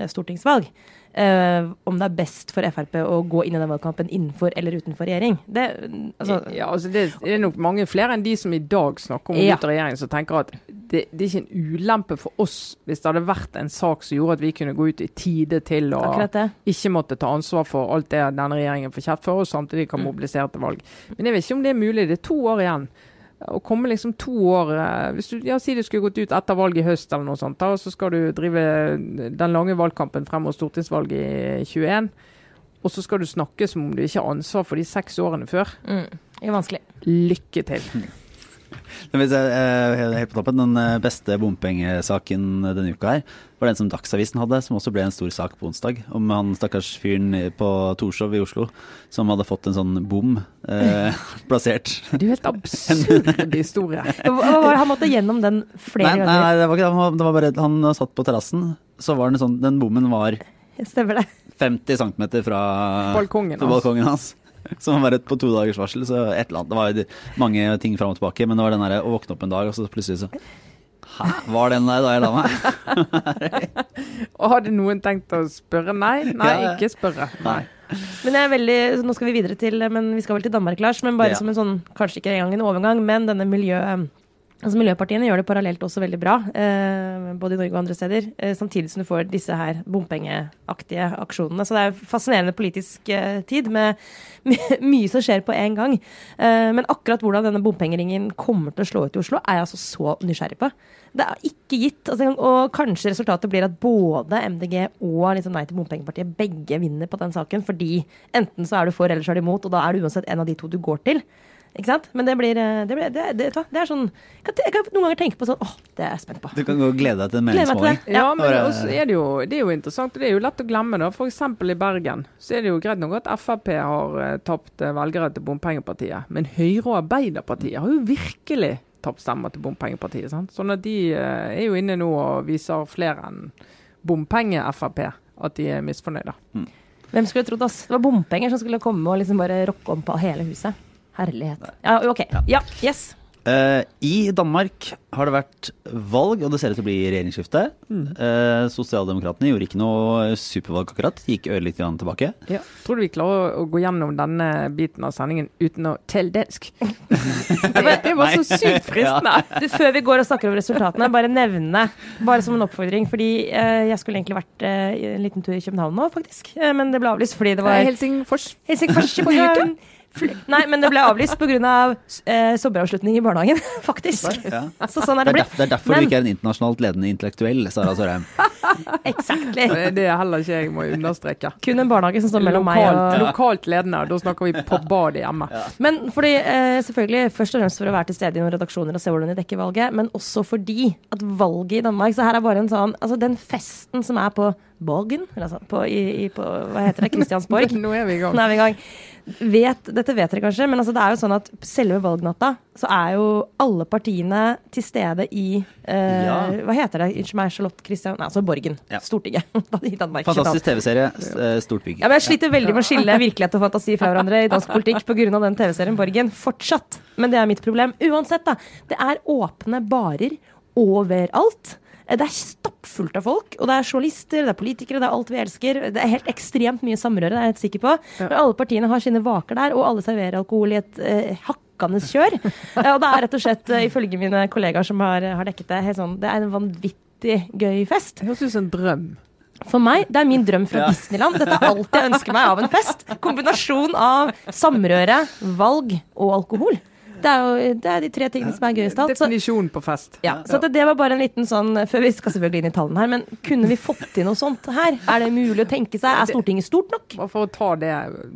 [SPEAKER 3] uh, stortingsvalg. Om det er best for Frp å gå inn i den valgkampen innenfor eller utenfor regjering. Det, altså,
[SPEAKER 2] ja, altså det, det er nok mange flere enn de som i dag snakker om
[SPEAKER 3] Ja.
[SPEAKER 2] ut av regjeringen, som tenker at det, det er ikke en ulempe for oss hvis det hadde vært en sak som gjorde at vi kunne gå ut i tide til å ikke måtte ta ansvar for alt det denne regjeringen får kjeft for, og samtidig kan
[SPEAKER 3] Mm.
[SPEAKER 2] mobilisere til valg. Men jeg vet ikke om det er mulig. Det er to år igjen. Å komme liksom to år eh, hvis du, ja, Si du skulle gått ut etter valget i høst, eller noe sånt, da, og så skal du drive den lange valgkampen frem mot stortingsvalget i 21. Og så skal du snakke som om du ikke har ansvar for de seks årene før.
[SPEAKER 3] Mm. Det er vanskelig.
[SPEAKER 2] Lykke til.
[SPEAKER 1] Eh, helt på toppen, Den eh, beste bompengesaken denne uka her var den som Dagsavisen hadde, som også ble en stor sak på onsdag. Om han stakkars fyren på Torshov i Oslo som hadde fått en sånn bom eh, plassert.
[SPEAKER 2] Det er jo helt absurd historie.
[SPEAKER 3] Han måtte gjennom den flere
[SPEAKER 1] ganger? nei, nei, det var ikke det. Han var- Det var bare Han satt på terrassen, så var den sånn Den bommen var
[SPEAKER 3] Stemmer det.
[SPEAKER 1] 50 cm fra
[SPEAKER 2] Balkongen
[SPEAKER 1] fra
[SPEAKER 2] hans.
[SPEAKER 1] balkongen man Som var rett på to dagers varsel, så et eller annet. Det var jo mange ting fram og tilbake, men det var den derre å våkne opp en dag, og så plutselig så Hæ, var den der da jeg la meg?
[SPEAKER 2] Og hadde noen tenkt å spørre? Nei, nei,
[SPEAKER 1] Ja.
[SPEAKER 2] ikke spørre. Nei.
[SPEAKER 3] Men jeg er veldig, så nå skal vi videre til Men vi skal vel til Danmark, Lars. Men bare
[SPEAKER 1] Ja.
[SPEAKER 3] som en sånn, kanskje ikke engang en overgang, men denne miljø... Altså Miljøpartiene gjør det parallelt også veldig bra, eh, både i Norge og andre steder. Eh, samtidig som du får disse her bompengeaktige aksjonene. Så det er fascinerende politisk eh, tid med my mye som skjer på en gang. Eh, men akkurat hvordan denne bompengeringen kommer til å slå ut i Oslo, er jeg altså så nysgjerrig på. Det er ikke gitt. Altså, og kanskje resultatet blir at både MDG og liksom Nei til bompengepartiet begge vinner på den saken. Fordi enten så er du for, eller så er du imot, og da er du uansett en av de to du går til. Ikke sant? Men det blir eh, Det, blir, det, det, det er sånn Jeg kan, jeg kan noen ganger tenke på sånn Åh, det er jeg spent på.
[SPEAKER 1] Du kan gå og glede deg til en meningsmåling.
[SPEAKER 2] Ja,
[SPEAKER 3] Ja.
[SPEAKER 2] men er det, jo, det er jo interessant, og det er jo lett å glemme. da. F.eks. i Bergen så er det jo greit nok at Frp har eh, tapt eh, velgere til bompengepartiet. Men Høyre og Arbeiderpartiet har jo virkelig tapt stemmer til bompengepartiet. sant? Sånn at de er jo inne nå og viser flere enn bompenge-Frp at de er misfornøyde.
[SPEAKER 3] Hvem skulle trodd, ass? Det var bompenger som skulle komme og liksom bare rocke om på hele huset. Herlighet. Ja, OK. Ja, yes.
[SPEAKER 1] Uh, I Danmark har det vært valg, og det ser ut til å bli regjeringsskifte. Eh, Sosialdemokratene gjorde ikke noe supervalg akkurat, gikk ørlite grann tilbake.
[SPEAKER 2] Ja. Tror du vi klarer å gå gjennom denne biten av sendingen uten å telle dansk? det, det var så sykt fristende.
[SPEAKER 3] Du, før vi går og snakker over resultatene, bare nevne, bare som en oppfordring, fordi uh, jeg skulle egentlig vært en liten tur i København nå, faktisk, men det ble avlyst fordi det var
[SPEAKER 2] Helsingfors.
[SPEAKER 3] Helsingfors København. Nei, men det ble avlyst pga. Av, eh, sommeravslutning i barnehagen, faktisk.
[SPEAKER 1] Ja.
[SPEAKER 3] Så sånn er
[SPEAKER 1] Det
[SPEAKER 3] det
[SPEAKER 1] er, derfor, det er derfor
[SPEAKER 3] Men-
[SPEAKER 1] du ikke er en internasjonalt ledende intellektuell, Sara Sørheim.
[SPEAKER 3] Exactly.
[SPEAKER 2] Det er heller ikke jeg må understreke.
[SPEAKER 3] Kun en barnehage som står mellom meg og
[SPEAKER 2] lokalt ledende. Da snakker vi på badet hjemme.
[SPEAKER 3] Men fordi, eh, selvfølgelig først og fremst for å være til stede i noen redaksjoner og se hvordan de dekker valget, men også fordi at valget i Danmark Så her er bare en sånn Altså den festen som er på Borgen, altså på, i, i, på Hva heter det? Kristiansborg.
[SPEAKER 2] Nå er vi i gang.
[SPEAKER 3] Nå er vi i gang. Vet, dette vet dere kanskje, men altså det er jo sånn at selve valgnatta så er jo alle partiene til stede i eh,
[SPEAKER 1] Ja.
[SPEAKER 3] Hva heter det? Unnskyld meg, Charlotte Christian Nei, altså Borgen.
[SPEAKER 1] Ja.
[SPEAKER 3] Stortinget. I Danmark.
[SPEAKER 1] Fantastisk TV-serie. eh, Stort bygg.
[SPEAKER 3] Ja, men Jeg sliter veldig med å skille virkelighet og fantasi fra hverandre i dansk politikk pga. den TV-serien Borgen. Fortsatt. Men det er mitt problem. Uansett, da. Det er åpne barer overalt. Det er stappfullt av folk, og det er journalister, det er politikere, det er alt vi elsker. Det er helt ekstremt mye samrøre, det er jeg helt sikker på. Men alle partiene har sine vaker der, og alle serverer alkohol i et eh, hakk kjør. Og det er rett og slett, eh, ifølge mine kollegaer som har, har dekket det, helt sånn, det er en vanvittig gøy fest.
[SPEAKER 2] Det høres ut som en drøm.
[SPEAKER 3] For meg, det er min drøm fra Disneyland. Dette er alt jeg ønsker meg av en fest. Kombinasjon av samrøre, valg og alkohol. Det er jo det er de tre tingene som er gøyest av alt. Så,
[SPEAKER 2] Definisjon på fest.
[SPEAKER 3] ja, så det, det var bare en liten sånn Før vi skal selvfølgelig inn i tallene her, men kunne vi fått til noe sånt her? Er det mulig å tenke seg? Er Stortinget stort nok?
[SPEAKER 2] Bare for å ta det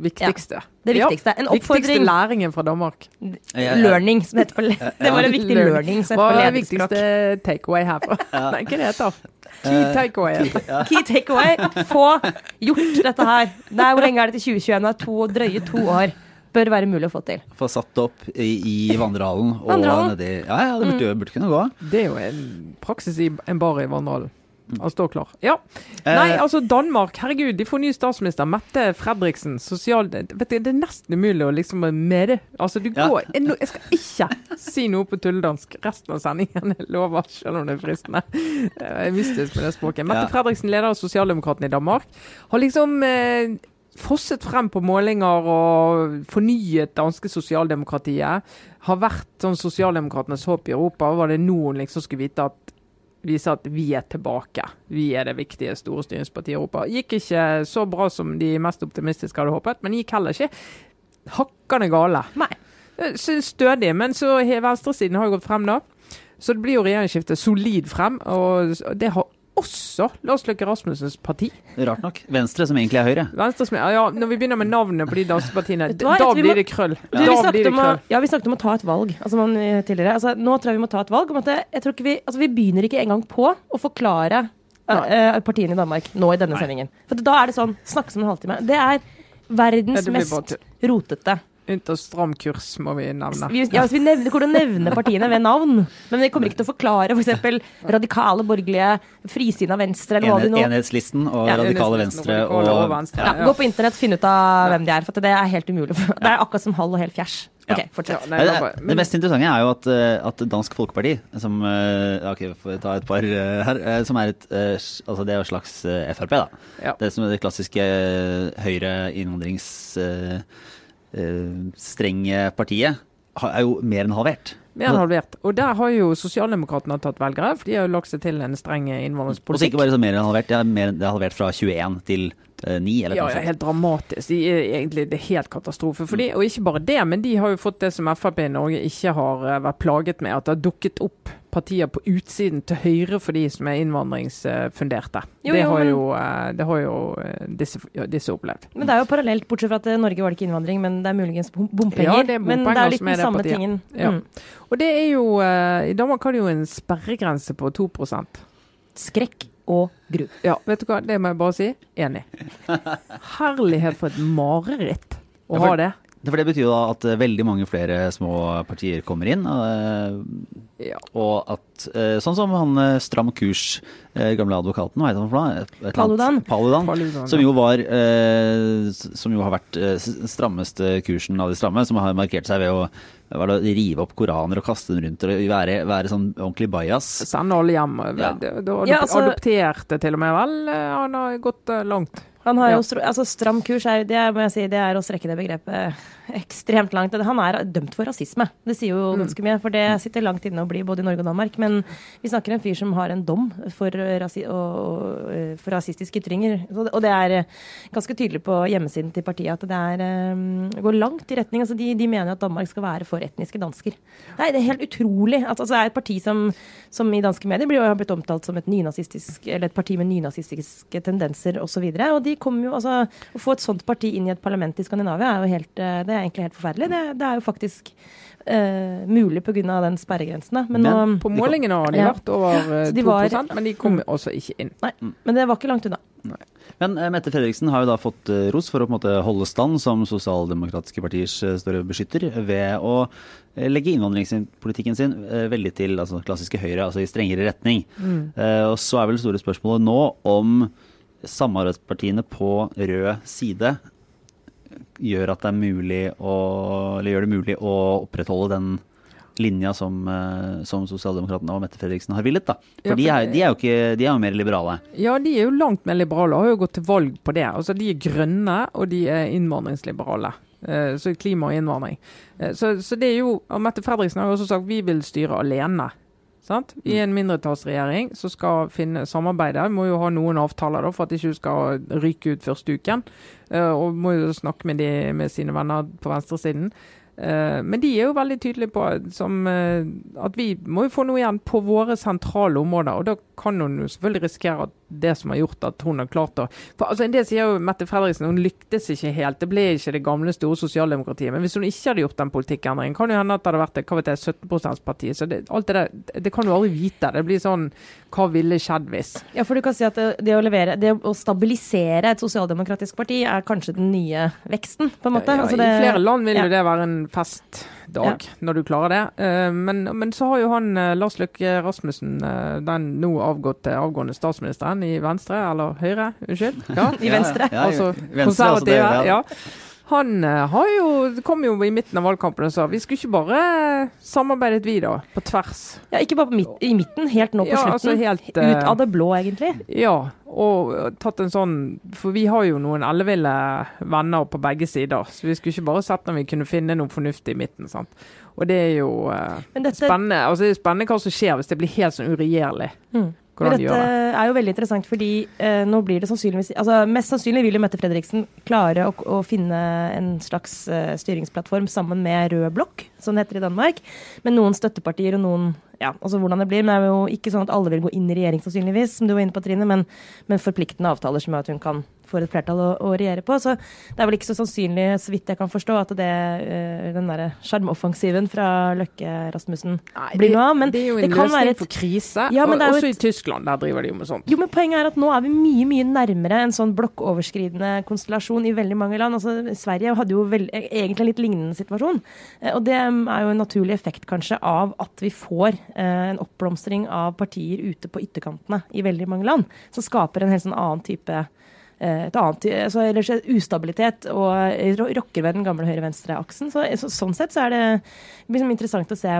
[SPEAKER 2] viktigste.
[SPEAKER 3] det viktigste. En oppfordring.
[SPEAKER 2] Viktigste læringen fra Danmark.
[SPEAKER 3] Learning, som det heter på le- Det var en viktig learning som
[SPEAKER 2] Hva
[SPEAKER 3] heter på
[SPEAKER 2] er
[SPEAKER 3] det
[SPEAKER 2] viktigste takeaway herfra? Nei, hva det heter Key takeaway. heter det.
[SPEAKER 3] Key takeaway. Få gjort dette her. Det er, hvor lenge er det til 2021? Det er to, drøye to år. Bør være mulig å få til.
[SPEAKER 1] Få satt det opp i, i vandrehallen. Og
[SPEAKER 3] Vandrehallen?
[SPEAKER 1] nedi Ja, ja, det burde, burde kunne gå.
[SPEAKER 2] Det er jo en praksis i en bar i Vandrehallen. Han står klar. Ja.
[SPEAKER 1] Eh,
[SPEAKER 2] Nei, altså Danmark, herregud, de får ny statsminister. Mette Fredriksen. Sosial... Vet du, det er nesten umulig å liksom med det. Altså, du
[SPEAKER 1] Ja.
[SPEAKER 2] jeg, jeg skal ikke si noe på tulledansk resten av sendingen, jeg lover, selv om det er fristende. Jeg er mystisk med det språket. Mette
[SPEAKER 1] Ja.
[SPEAKER 2] Fredriksen, leder av Sosialdemokratene i Danmark, har liksom eh, fosset frem på målinger og fornyet danske sosialdemokratiet. Har vært sånn sosialdemokratenes håp i Europa. Var det noen liksom skulle vite at vise at vi er tilbake. Vi er det viktige store styringspartiet i Europa. Gikk ikke så bra som de mest optimistiske hadde håpet, men gikk heller ikke hakkende gale.
[SPEAKER 3] Nei.
[SPEAKER 2] Stødig, men så venstresiden har jo gått frem da. Så det blir jo regjeringsskifte solid frem, og det har også Lars Løkke Rasmussens parti.
[SPEAKER 1] Rart nok. Venstre, som egentlig er Høyre.
[SPEAKER 2] Venstre som er, ja, Når vi begynner med navnet på de danske partiene,
[SPEAKER 3] Vet du hva, jeg
[SPEAKER 2] da blir
[SPEAKER 3] må-
[SPEAKER 2] det krøll.
[SPEAKER 3] Du,
[SPEAKER 2] Da
[SPEAKER 3] snakket
[SPEAKER 2] blir det
[SPEAKER 3] krøll. å, ja, vi snakket om å ta et valg altså, man, eh, tidligere. Altså, nå tror jeg vi må ta et valg om at det, jeg tror ikke vi, altså, vi begynner ikke engang på å forklare uh, eh, partiene i Danmark nå i denne sendingen. For da er det sånn Snakkes om en halvtime. Det er verdens
[SPEAKER 2] det
[SPEAKER 3] mest rotete.
[SPEAKER 2] Unntatt stram kurs, må vi nevne.
[SPEAKER 3] Vi, ja, altså, vi nevner, kommer til å nevne partiene ved navn, men vi kommer ikke til å forklare f.eks. radikale borgerlige, frisinna venstre eller hva de nå
[SPEAKER 1] enhetslisten og
[SPEAKER 3] Ja,
[SPEAKER 1] radikale
[SPEAKER 2] enhetslisten
[SPEAKER 1] venstre.
[SPEAKER 2] og og
[SPEAKER 1] Og,
[SPEAKER 2] venstre.
[SPEAKER 3] ja,
[SPEAKER 2] Ja.
[SPEAKER 3] Gå på internett, finn ut av hvem de er, for det er helt umulig. Det er akkurat som halv og hel fjers. Ok,
[SPEAKER 1] Ja.
[SPEAKER 3] fortsett.
[SPEAKER 2] Ja, nei,
[SPEAKER 1] det,
[SPEAKER 2] det var-
[SPEAKER 1] det mest interessante er jo at, eh, at Dansk Folkeparti, som eh, Ok, får ta et par eh, her. Som er et Altså det er jo slags Frp, da.
[SPEAKER 2] Ja.
[SPEAKER 1] Det som er det klassiske høyre innvandrings... eh, eh, strenge partiet er jo mer enn halvert.
[SPEAKER 2] Mer enn halvert. Og der har jo sosialdemokratene tatt velgere, for de har jo lagt seg til en streng
[SPEAKER 1] Og så
[SPEAKER 2] innvandringspolitikk.
[SPEAKER 1] ikke bare så mer enn halvert, det er, mer, det er halvert fra 21 til eh, 9, eller
[SPEAKER 2] Ja,
[SPEAKER 1] sånt.
[SPEAKER 2] ja, helt dramatisk. De er egentlig, det er helt katastrofe for de. Og ikke bare det, men de har jo fått det som Frp i Norge ikke har eh, vært plaget med. At det har dukket opp partier på utsiden til høyre for de som er innvandringsfunderte.
[SPEAKER 3] Jo,
[SPEAKER 2] det, har jo, eh, det har jo eh, disse, disse opplevd.
[SPEAKER 3] Men det er jo parallelt, bortsett fra at i Norge var det ikke innvandring, men det er muligens bompenger.
[SPEAKER 2] Ja, det er
[SPEAKER 3] men det
[SPEAKER 2] bompenger
[SPEAKER 3] er jo litt
[SPEAKER 2] som er
[SPEAKER 3] den
[SPEAKER 2] det
[SPEAKER 3] samme
[SPEAKER 2] partiet.
[SPEAKER 3] tingen.
[SPEAKER 2] Ja.
[SPEAKER 3] Mm.
[SPEAKER 2] Og det er jo eh, I Danmark har de jo en sperregrense på 2
[SPEAKER 3] Skrekk og gru.
[SPEAKER 2] Ja, vet du hva, det må jeg bare si. Enig. Herlighet for et mareritt å
[SPEAKER 1] Ja, for-
[SPEAKER 2] ha det.
[SPEAKER 1] For det betyr jo da at eh, veldig mange flere små partier kommer inn. eh,
[SPEAKER 2] Ja.
[SPEAKER 1] Og at eh, Sånn som han Stram Kurs, gamle advokaten, hva heter han for noe?
[SPEAKER 3] Paludan.
[SPEAKER 1] Paludan.
[SPEAKER 2] Paludan,
[SPEAKER 1] Som jo var Som jo har vært strammeste kursen av de stramme, som har markert seg ved å var det å rive opp koraner og kaste dem rundt og være, være sånn ordentlig bajas.
[SPEAKER 2] Alle hjem.
[SPEAKER 1] Ja.
[SPEAKER 3] Ja, altså-
[SPEAKER 2] Adopterte til og med, vel. Han har gått langt.
[SPEAKER 3] Han har jo, altså Stram kurs er, det må jeg si, det er å strekke det begrepet ekstremt langt. Han er dømt for rasisme. Det sier jo ganske mye, for det sitter langt inne å bli både i Norge og Danmark. Men vi snakker en fyr som har en dom for, rasi og, og, eh, for rasistiske ytringer. Og det er eh, ganske tydelig på hjemmesiden til partiet at det er, eh, går langt i retning altså de, de mener at Danmark skal være for etniske dansker. Nei, det er helt utrolig. altså, det er et parti som, som i danske medier blir, har blitt omtalt som et nynazistisk, eller et parti med nynazistiske tendenser osv. Og, så videre. og de kommer jo, altså, Å få et sånt parti inn i et parlament i Skandinavia er jo helt, eh, det er egentlig helt forferdelig. Det, det er jo faktisk uh, mulig pga. den sperregrensen. Men,
[SPEAKER 1] Men-
[SPEAKER 3] nå,
[SPEAKER 2] På målingene har de
[SPEAKER 3] Ja.
[SPEAKER 2] vært over eh,
[SPEAKER 3] de
[SPEAKER 2] 2
[SPEAKER 3] var-
[SPEAKER 2] men de kom også ikke inn.
[SPEAKER 3] nei, men det var ikke langt unna.
[SPEAKER 1] Men uh, Mette Fredriksen har jo da fått uh, ros for å på en måte holde stand som sosialdemokratiske partiers store beskytter ved å legge innvandringspolitikken sin veldig til altså, klassiske høyre, altså i strengere retning. Eh, og så er vel det store spørsmålet nå om samarbeidspartiene på rød side gjør at det er å, eller gjør det mulig å opprettholde den linja som, eh, som Sosialdemokratene og Mette Fredriksen har villet. da. For,
[SPEAKER 2] Ja, for
[SPEAKER 1] de, er, de er jo ikke, de er jo mer liberale.
[SPEAKER 2] Ja, de er jo langt mer liberale og har jo gått til valg på det. Altså, De er grønne, og de er innvandringsliberale. Eh, Så klima og innvandring. Eh, Så, så det er jo, og Mette Fredriksen har jo også sagt vi vil styre alene. Sant? I en mindretallsregjering som skal finne samarbeide. Må jo ha noen avtaler da, for at de ikke skal ryke ut første uken. Uh, Og må jo snakke med, de, med sine venner på venstresiden. Uh, Men de er jo veldig tydelige på som, uh, at vi må jo få noe igjen på våre sentrale områder. Og da kan hun jo selvfølgelig risikere at det som har gjort at hun har klart å For altså, Det sier jo Mette Fredriksen, hun lyktes ikke helt. Det ble ikke det gamle, store sosialdemokratiet. Men hvis hun ikke hadde gjort den politikkendringen, kan jo hende at det hadde vært hva vet jeg, 17 %-parti. Så det, alt det der, det kan du aldri vite. Det blir sånn Hva ville skjedd hvis?
[SPEAKER 3] Ja, for du kan si at det, det å levere, det å stabilisere et sosialdemokratisk parti er kanskje den nye veksten, på en måte.
[SPEAKER 2] Ja,
[SPEAKER 3] Altså
[SPEAKER 2] I flere land vil
[SPEAKER 3] ja.
[SPEAKER 2] jo det være en festdag, når du klarer det. Eh, Men, men så har jo han eh, Lars Løkke Rasmussen, eh, den nå avgåtte avgående statsministeren i Venstre, eller Høyre, unnskyld. Ja.
[SPEAKER 3] I Venstre.
[SPEAKER 1] Ja, ja,
[SPEAKER 2] altså
[SPEAKER 1] Venstre,
[SPEAKER 2] konservative.
[SPEAKER 1] altså
[SPEAKER 2] ja. Han eh, har jo, kom jo i midten av valgkampen og sa vi skulle ikke bare samarbeidet vi da, på tvers.
[SPEAKER 3] Ja, ikke bare på midt, i midten, helt nå på
[SPEAKER 2] Ja,
[SPEAKER 3] slutten.
[SPEAKER 2] altså helt,
[SPEAKER 3] Ut
[SPEAKER 2] eh,
[SPEAKER 3] av det blå, egentlig.
[SPEAKER 2] Ja, og tatt en sånn For vi har jo noen elleville venner på begge sider, så vi skulle ikke bare sett om vi kunne finne noe fornuftig i midten. sant? Og det er jo eh,
[SPEAKER 3] dette,
[SPEAKER 2] spennende altså det er spennende hva som skjer hvis det blir helt sånn uregjerlig.
[SPEAKER 3] Mm.
[SPEAKER 2] Hvordan de
[SPEAKER 3] dette
[SPEAKER 2] det.
[SPEAKER 3] er jo veldig interessant, fordi eh, nå blir det sannsynligvis altså Mest sannsynlig vil jo Mette Fredriksen klare å, å finne en slags eh, styringsplattform sammen med Rød blokk, som det heter i Danmark. Med noen støttepartier og noen Ja, altså hvordan det blir. Men det er jo ikke sånn at alle vil gå inn i regjering, sannsynligvis, som du var inne på, Trine, men, men forpliktende avtaler som gjør at hun kan få et flertall å, å regjere på. Så det er vel ikke så sannsynlig, så vidt jeg kan forstå, at det, eh, den derre sjarmoffensiven fra Løkke Rasmussen
[SPEAKER 2] Nei,
[SPEAKER 3] blir noe av. Men
[SPEAKER 2] det er jo en løsning
[SPEAKER 3] et
[SPEAKER 2] for krise.
[SPEAKER 3] Ja,
[SPEAKER 2] og, også
[SPEAKER 3] et-
[SPEAKER 2] i Tyskland, der driver de jo med sånt.
[SPEAKER 3] Jo, men Poenget er at nå er vi mye mye nærmere en sånn blokkoverskridende konstellasjon i veldig mange land. Altså, Sverige hadde jo veld, egentlig en litt lignende situasjon. Eh, Og det er jo en naturlig effekt kanskje av at vi får eh, en oppblomstring av partier ute på ytterkantene i veldig mange land, som skaper en helt sånn annen type et annet, altså, ellers er ustabilitet og eh, rokker ved den gamle høyre-venstre-aksen. Så, så, sånn sett så er det liksom interessant å se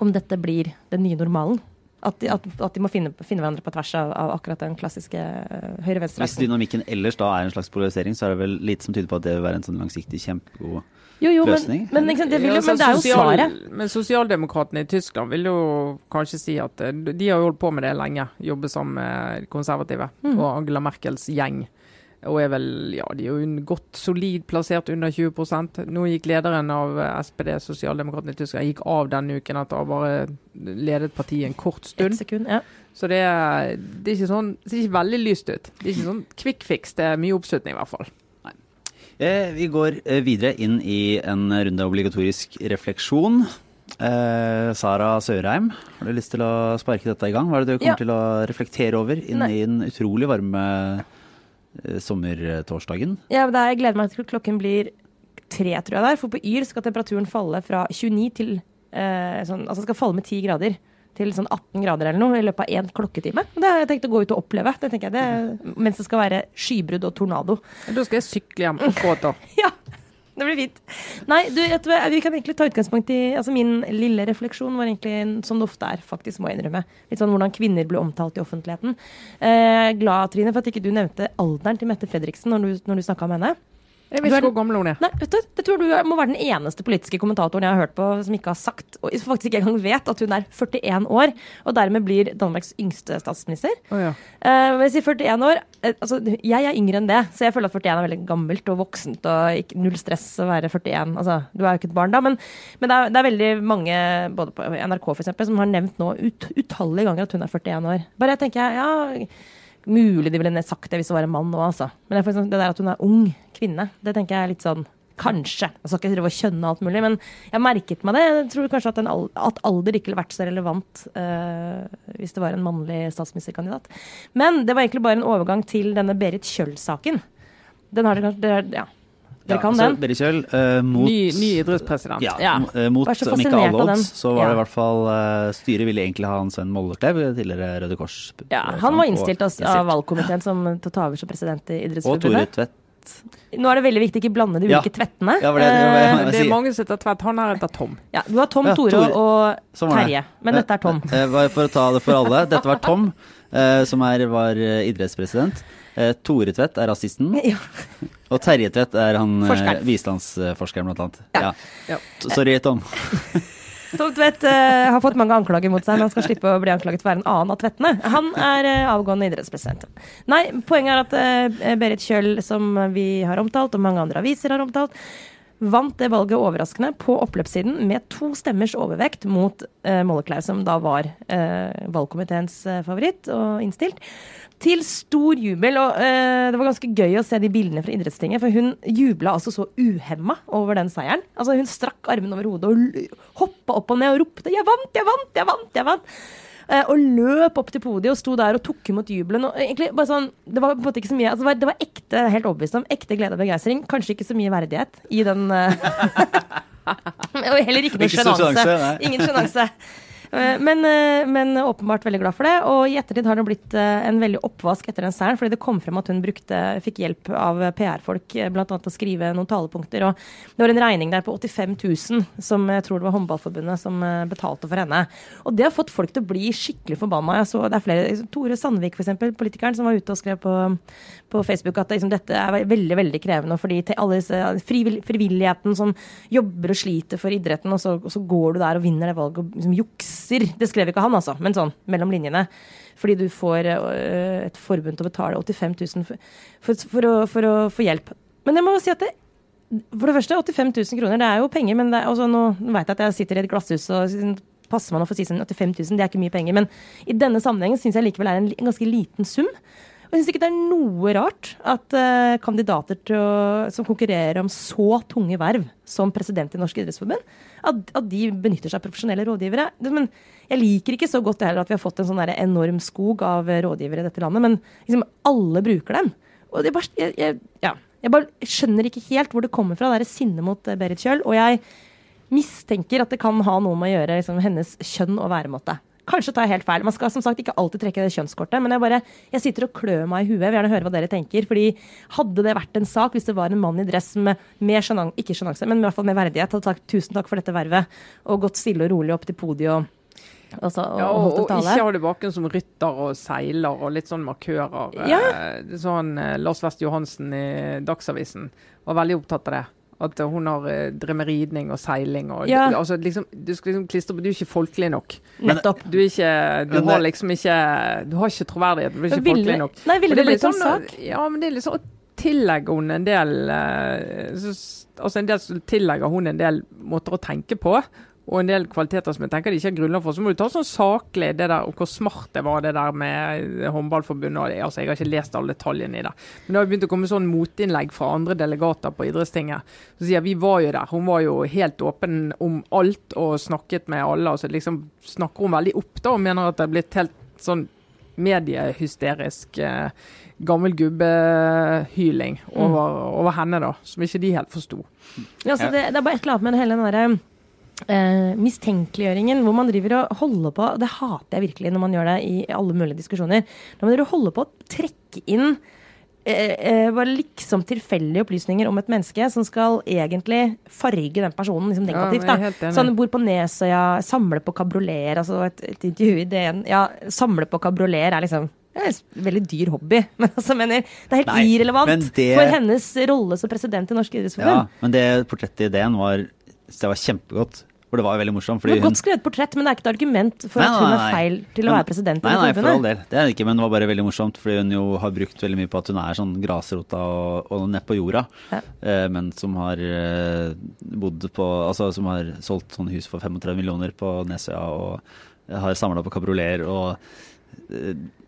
[SPEAKER 3] om dette blir den nye normalen. At de, at, at de må finne, finne hverandre på tvers av, av akkurat den klassiske
[SPEAKER 1] uh,
[SPEAKER 3] høyre-venstre-aksen.
[SPEAKER 1] Hvis dynamikken ellers da er en slags polarisering, så er det vel lite som tyder på at det vil være en sånn langsiktig kjempegod
[SPEAKER 3] Jo, jo, men,
[SPEAKER 1] løsning.
[SPEAKER 3] men, ikke det, vil, jo-
[SPEAKER 2] Ja,
[SPEAKER 3] men det er jo
[SPEAKER 2] sosial-
[SPEAKER 3] svaret.
[SPEAKER 2] Men sosialdemokratene i Tyskland vil jo kanskje si at eh, de har holdt på med det lenge. Jobbe sammen med konservative
[SPEAKER 3] Mm.
[SPEAKER 2] og Angela Merkels gjeng. Og er vel, ja, de er jo godt solid plassert under 20% Nå gikk lederen av eh, SPD, sosialdemokratene i Tyskland, gikk av denne uken etter å ha bare ledet partiet en kort
[SPEAKER 3] stund.
[SPEAKER 2] stund.
[SPEAKER 3] sekund. Ja.
[SPEAKER 2] Så det er, det er ikke sånn, det ser ikke veldig lyst ut. Det er ikke sånn quick fix, det er mye oppslutning i hvert fall.
[SPEAKER 1] Eh, vi går eh, videre inn i en runde obligatorisk refleksjon. Eh, Sara Sørheim, har du lyst til å sparke dette i gang? Hva er det du kommer
[SPEAKER 3] Ja.
[SPEAKER 1] til å reflektere over inn
[SPEAKER 3] Nei.
[SPEAKER 1] i den utrolig varme eh, sommertorsdagen?
[SPEAKER 3] Ja, det er, jeg gleder meg til klokken blir tre, tror jeg det er. For på Yr skal temperaturen falle fra 29 til eh, sånn, Altså skal falle med ti grader til sånn 18 grader eller noe i løpet av én klokketime. Det har jeg tenkt å gå ut og oppleve, det tenker jeg, det, mens det skal være skybrudd og tornado.
[SPEAKER 2] Da skal jeg sykle hjem akkurat da.
[SPEAKER 3] Ja, det blir fint. Nei, du, vet vi kan egentlig ta utgangspunkt i altså Min lille refleksjon var egentlig som det ofte er, faktisk, må jeg innrømme. Litt sånn hvordan kvinner blir omtalt i offentligheten. Eh, glad, Trine, for at ikke du nevnte alderen til Mette Fredriksen når du, når du snakka om henne.
[SPEAKER 2] Jeg vet ikke hvor gammel hun er.
[SPEAKER 3] Nei, vet du, Det tror du må være den eneste politiske kommentatoren jeg har hørt på som ikke har sagt, og faktisk ikke engang vet, at hun er 41 år, og dermed blir Danmarks yngste statsminister.
[SPEAKER 2] Oh, ja.
[SPEAKER 3] uh, jeg sier 41 år, uh, altså jeg er yngre enn det, så jeg føler at 41 er veldig gammelt og voksent og ikke, null stress å være 41. Altså, du er jo ikke et barn da, men, men det, er, det, er, veldig mange, både på NRK eksempel, som har nevnt nå ut, utallige ganger at hun er 41 år. Bare jeg tenker, ja Mulig de ville sagt det hvis det var en mann nå, altså. Men det, det der at hun er ung kvinne, det tenker jeg er litt sånn Kanskje. Jeg skal ikke kjønne alt mulig, men jeg merket meg det. Jeg tror kanskje at, al at alder ikke ville vært så relevant uh, hvis det var en mannlig statsministerkandidat. Men det var egentlig bare en overgang til denne Berit Kjøll-saken. Den har dere kanskje ja, dere kan
[SPEAKER 1] altså,
[SPEAKER 3] den.
[SPEAKER 1] Berit Kjøll uh, mot
[SPEAKER 2] Ny, ny idrettspresident.
[SPEAKER 1] Ja, ja. Uh, mot om ikke alle odds, så var ja. det i hvert fall uh, Styret ville egentlig ha en Sven Mollerklev, tidligere Røde Kors.
[SPEAKER 3] Ja, han var innstilt av, av valgkomiteen som til å ta over som president i Idrettsforbundet.
[SPEAKER 1] Og Tore Tvedt
[SPEAKER 3] nå er det veldig viktig ikke blande de ulike ja. tvettene.
[SPEAKER 1] Ja, det, det,
[SPEAKER 2] det, det, er mange som heter Tvedt. Han er etter Tom.
[SPEAKER 3] Ja, Du har Tom, Tore, Tore og Terje, men dette er Tom.
[SPEAKER 1] For å ta det for alle. Dette var Tom, som er, var idrettspresident. Tore Tvedt er rasisten. Ja. Og Terje Tvedt er han bistandsforskeren, blant annet. Ja. Sorry, Tom.
[SPEAKER 3] Tom Tvedt uh, har fått mange anklager mot seg, men han skal slippe å bli anklaget for å være en annen av Tvedtene. Han er uh, avgående idrettspresident. Nei, poenget er at uh, Berit Kjøll, som vi har omtalt, og mange andre aviser har omtalt, vant det valget overraskende på oppløpssiden med to stemmers overvekt mot eh, Molleklau, som da var valgkomiteens favoritt og innstilt til stor jubel. Og eh, det var ganske gøy å se de bildene fra idrettstinget, for hun jubla altså så uhemma over den seieren. Altså Hun strakk armene over hodet og hoppa opp og ned og ropte 'Jeg vant! Jeg vant! Jeg vant!' jeg vant! Uh, og løp opp til podiet og sto der og tok imot jubelen. Og egentlig bare sånn, Det var på en måte ikke så mye altså det, var, ekte, helt overbevist om, ekte glede og begeistring. Kanskje ikke så mye verdighet i den uh, Og heller ikke noe sjenanse. Ingen sjenanse. Eh, men, eh, men, åpenbart veldig glad for det. Og i ettertid har det blitt eh, en veldig oppvask etter den seieren, fordi det kom frem at hun brukte, fikk hjelp av PR-folk bl.a. til å skrive noen talepunkter. Og det var en regning der på 85 000 som jeg tror det var Håndballforbundet som betalte for henne. Og det har fått folk til å bli skikkelig forbanna. Jeg så det er flere, Tore Sandvik, f.eks., politikeren, som var ute og skrev på, på Facebook at liksom, dette er veldig veldig krevende. fordi alle disse frivilligheten som jobber og sliter for idretten, og så, og så går du der og vinner det valget og liksom jukser jukser. Det skrev ikke han, altså, men sånn mellom linjene. Fordi du får uh, et forbund til å betale 85 000 for, for, for, å, for, å, få hjelp. Men jeg må si at det, for det første, 85 000 kroner, det er jo penger, men det altså, nå vet jeg at jeg sitter i et glasshus og passer man å få si sånn 85 000, det er ikke mye penger. Men i denne sammenhengen syns jeg likevel er en ganske liten sum. Og jeg syns ikke det er noe rart at uh, kandidater å, som konkurrerer om så tunge verv som president i Norsk idrettsforbund, at, at, de benytter seg av profesjonelle rådgivere. Men jeg liker ikke så godt heller at vi har fått en sånn enorm skog av rådgivere i dette landet, men liksom alle bruker dem. Og bare, jeg, jeg, ja, jeg bare skjønner ikke helt hvor det kommer fra, det sinnet mot eh, Berit Kjøll. Og jeg mistenker at det kan ha noe med å gjøre liksom, hennes kjønn og væremåte. Kanskje tar jeg helt feil. Man skal som sagt ikke alltid trekke det kjønnskortet. Men jeg bare, jeg sitter og klør meg i huet. Jeg vil gjerne høre hva dere tenker. fordi Hadde det vært en sak hvis det var en mann i dress med, mer sjenang, ikke sjenanse, men i hvert fall med verdighet, hadde sagt tusen takk for dette vervet, og gått stille og rolig opp til podiet og også, og,
[SPEAKER 2] ja, og, og ikke ha det bakgrunn som rytter og seiler og litt sånn markører. Ja. Eh, sånn eh, Lars West Johansen i Dagsavisen var veldig opptatt av det. At hun har uh, drevet med ridning og seiling og ja. du, altså, liksom, du skal liksom klistre på Du er ikke folkelig nok.
[SPEAKER 3] Nettopp.
[SPEAKER 2] Du, er ikke, du har liksom ikke Du har ikke troverdighet. Du er ikke
[SPEAKER 3] vil,
[SPEAKER 2] folkelig nok.
[SPEAKER 3] Nei, ville det, det blitt sånn, en sak?
[SPEAKER 2] Ja, men det er liksom å tillegge hun en del uh, så, Altså en del tillegger hun en del måter å tenke på og en del kvaliteter som jeg tenker de ikke har grunnlag for. Så må du ta sånn saklig det der, og hvor smart det var det der med håndballforbundet. Altså, jeg har ikke lest alle detaljene i det. Men det har begynt å komme sånn motinnlegg fra andre delegater på idrettstinget. Så sier vi var jo der. Hun var jo helt åpen om alt og snakket med alle. og så liksom snakker hun veldig opp da, og mener at det er blitt helt sånn mediehysterisk eh, gammel gubbehyling
[SPEAKER 3] Mm.
[SPEAKER 2] over, over henne, da. Som ikke de helt forsto.
[SPEAKER 3] Ja, så det, det er bare et eller annet med hele den derre eh, mistenkeliggjøringen hvor man driver og holder på Det hater jeg virkelig når man gjør det i alle mulige diskusjoner. Når man driver og holder på å trekke inn uh, uh, bare liksom tilfeldige opplysninger om et menneske som skal egentlig farge den personen liksom negativt.
[SPEAKER 2] Ja,
[SPEAKER 3] da. Sånn bor på Nesøya, samler på kabrioleter. Altså et, et intervju i DN. Ja, samle på kabrioleter er liksom det er en veldig dyr hobby, men altså, mener, det er helt
[SPEAKER 1] Nei,
[SPEAKER 3] irrelevant
[SPEAKER 1] det-
[SPEAKER 3] for hennes rolle som president i Norsk idrettsforbund.
[SPEAKER 1] Ja, men det portrettet i ideen var Det var kjempegodt. For det var veldig morsomt. Fordi
[SPEAKER 3] godt skrevet portrett, men det er ikke et argument for
[SPEAKER 1] Nei,
[SPEAKER 3] at hun er feil til å
[SPEAKER 1] Men-
[SPEAKER 3] være president
[SPEAKER 1] Nei, nei, for all del. Det er det ikke, men det var bare veldig morsomt. Fordi hun jo har brukt veldig mye på at hun er sånn grasrota og, og nedpå jorda.
[SPEAKER 3] Ja.
[SPEAKER 1] Eh, men som har eh, bodd på Altså som har solgt sånne hus for 35 millioner på Nesøya og har samla på kabrioleter og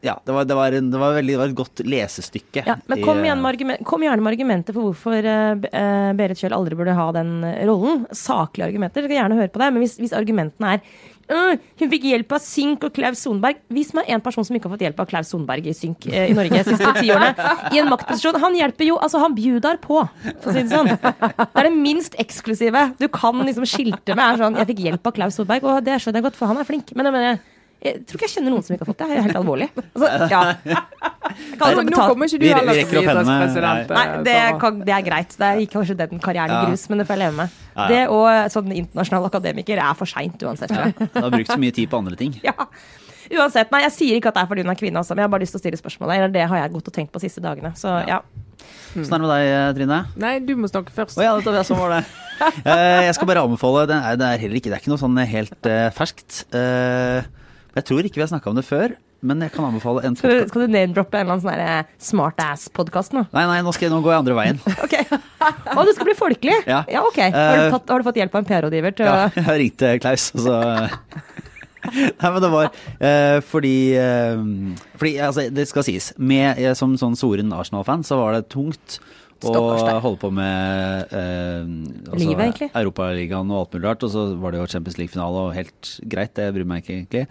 [SPEAKER 1] Ja, det var, det, var en, det, var veldig, det var et godt lesestykke.
[SPEAKER 3] Ja, men kom,
[SPEAKER 1] i,
[SPEAKER 3] med argument, kom gjerne med argumenter for hvorfor uh, Berit Kjøll aldri burde ha den eh, rollen. Saklige argumenter. Jeg skal gjerne høre på det. Men hvis, hvis argumentene er uh, hun fikk hjelp av Synk og Klaus Sonberg. Vis meg en person som ikke har fått hjelp av Klaus Sonberg i Synk uh, i Norge de siste ti årene. I en maktposisjon. Han hjelper jo Altså, han bjudar på, for å si det sånn. Det er det minst eksklusive du kan liksom skilte med. Er sånn, jeg fikk hjelp av Klaus Sonberg, og det skjønner jeg godt, for han er flink. Men jeg mener jeg tror ikke jeg kjenner noen som ikke har fått det. Det er helt alvorlig. Altså, ja. Kan altså
[SPEAKER 2] Nå kommer ikke du heller til å bli
[SPEAKER 1] president.
[SPEAKER 2] idrettspresident.
[SPEAKER 3] Nei,
[SPEAKER 2] eh,
[SPEAKER 3] det, kan, det er greit. Det gikk kanskje den karrieren i grus, men det får jeg leve med. Det og sånn internasjonal akademiker er for seint uansett. Du jeg.
[SPEAKER 1] Har brukt så mye tid på andre ting.
[SPEAKER 3] Ja. Uansett, nei, Jeg sier ikke at det er fordi hun er kvinne, altså, men jeg har bare lyst til å stille spørsmålet. Eller det har jeg gått og tenkt på de siste dagene. Så ja.
[SPEAKER 1] Åssen er det med deg, Trine?
[SPEAKER 2] Nei, du må snakke først.
[SPEAKER 1] Å ja, dette, ja, sånn var det. Eh, jeg skal bare anbefale Det er, det er heller ikke Det er ikke noe sånn helt uh, ferskt. Eh, jeg tror ikke vi har snakka om det før, men jeg kan anbefale en
[SPEAKER 3] Skal du, skal du name-droppe en eller annen sånn eh, smart-ass-podkast nå?
[SPEAKER 1] Nei, nei, nå, skal jeg, nå går jeg andre veien.
[SPEAKER 3] Ok. Å, du skal bli folkelig?
[SPEAKER 1] Ja.
[SPEAKER 3] ok. Har du,
[SPEAKER 1] Eh,
[SPEAKER 3] tatt, har du fått hjelp av en PR-rådgiver til
[SPEAKER 1] Ja,
[SPEAKER 3] å
[SPEAKER 1] jeg ringte Klaus, og så Nei, men det var eh, fordi, eh, fordi altså, Det skal sies. Med, eh, som sånn soren Arsenal-fan så var det tungt å holde på med eh,
[SPEAKER 3] Livet, egentlig.
[SPEAKER 1] Europaligaen og alt mulig rart. Og så var det jo Champions League-finale, og helt greit, det bryr meg ikke egentlig.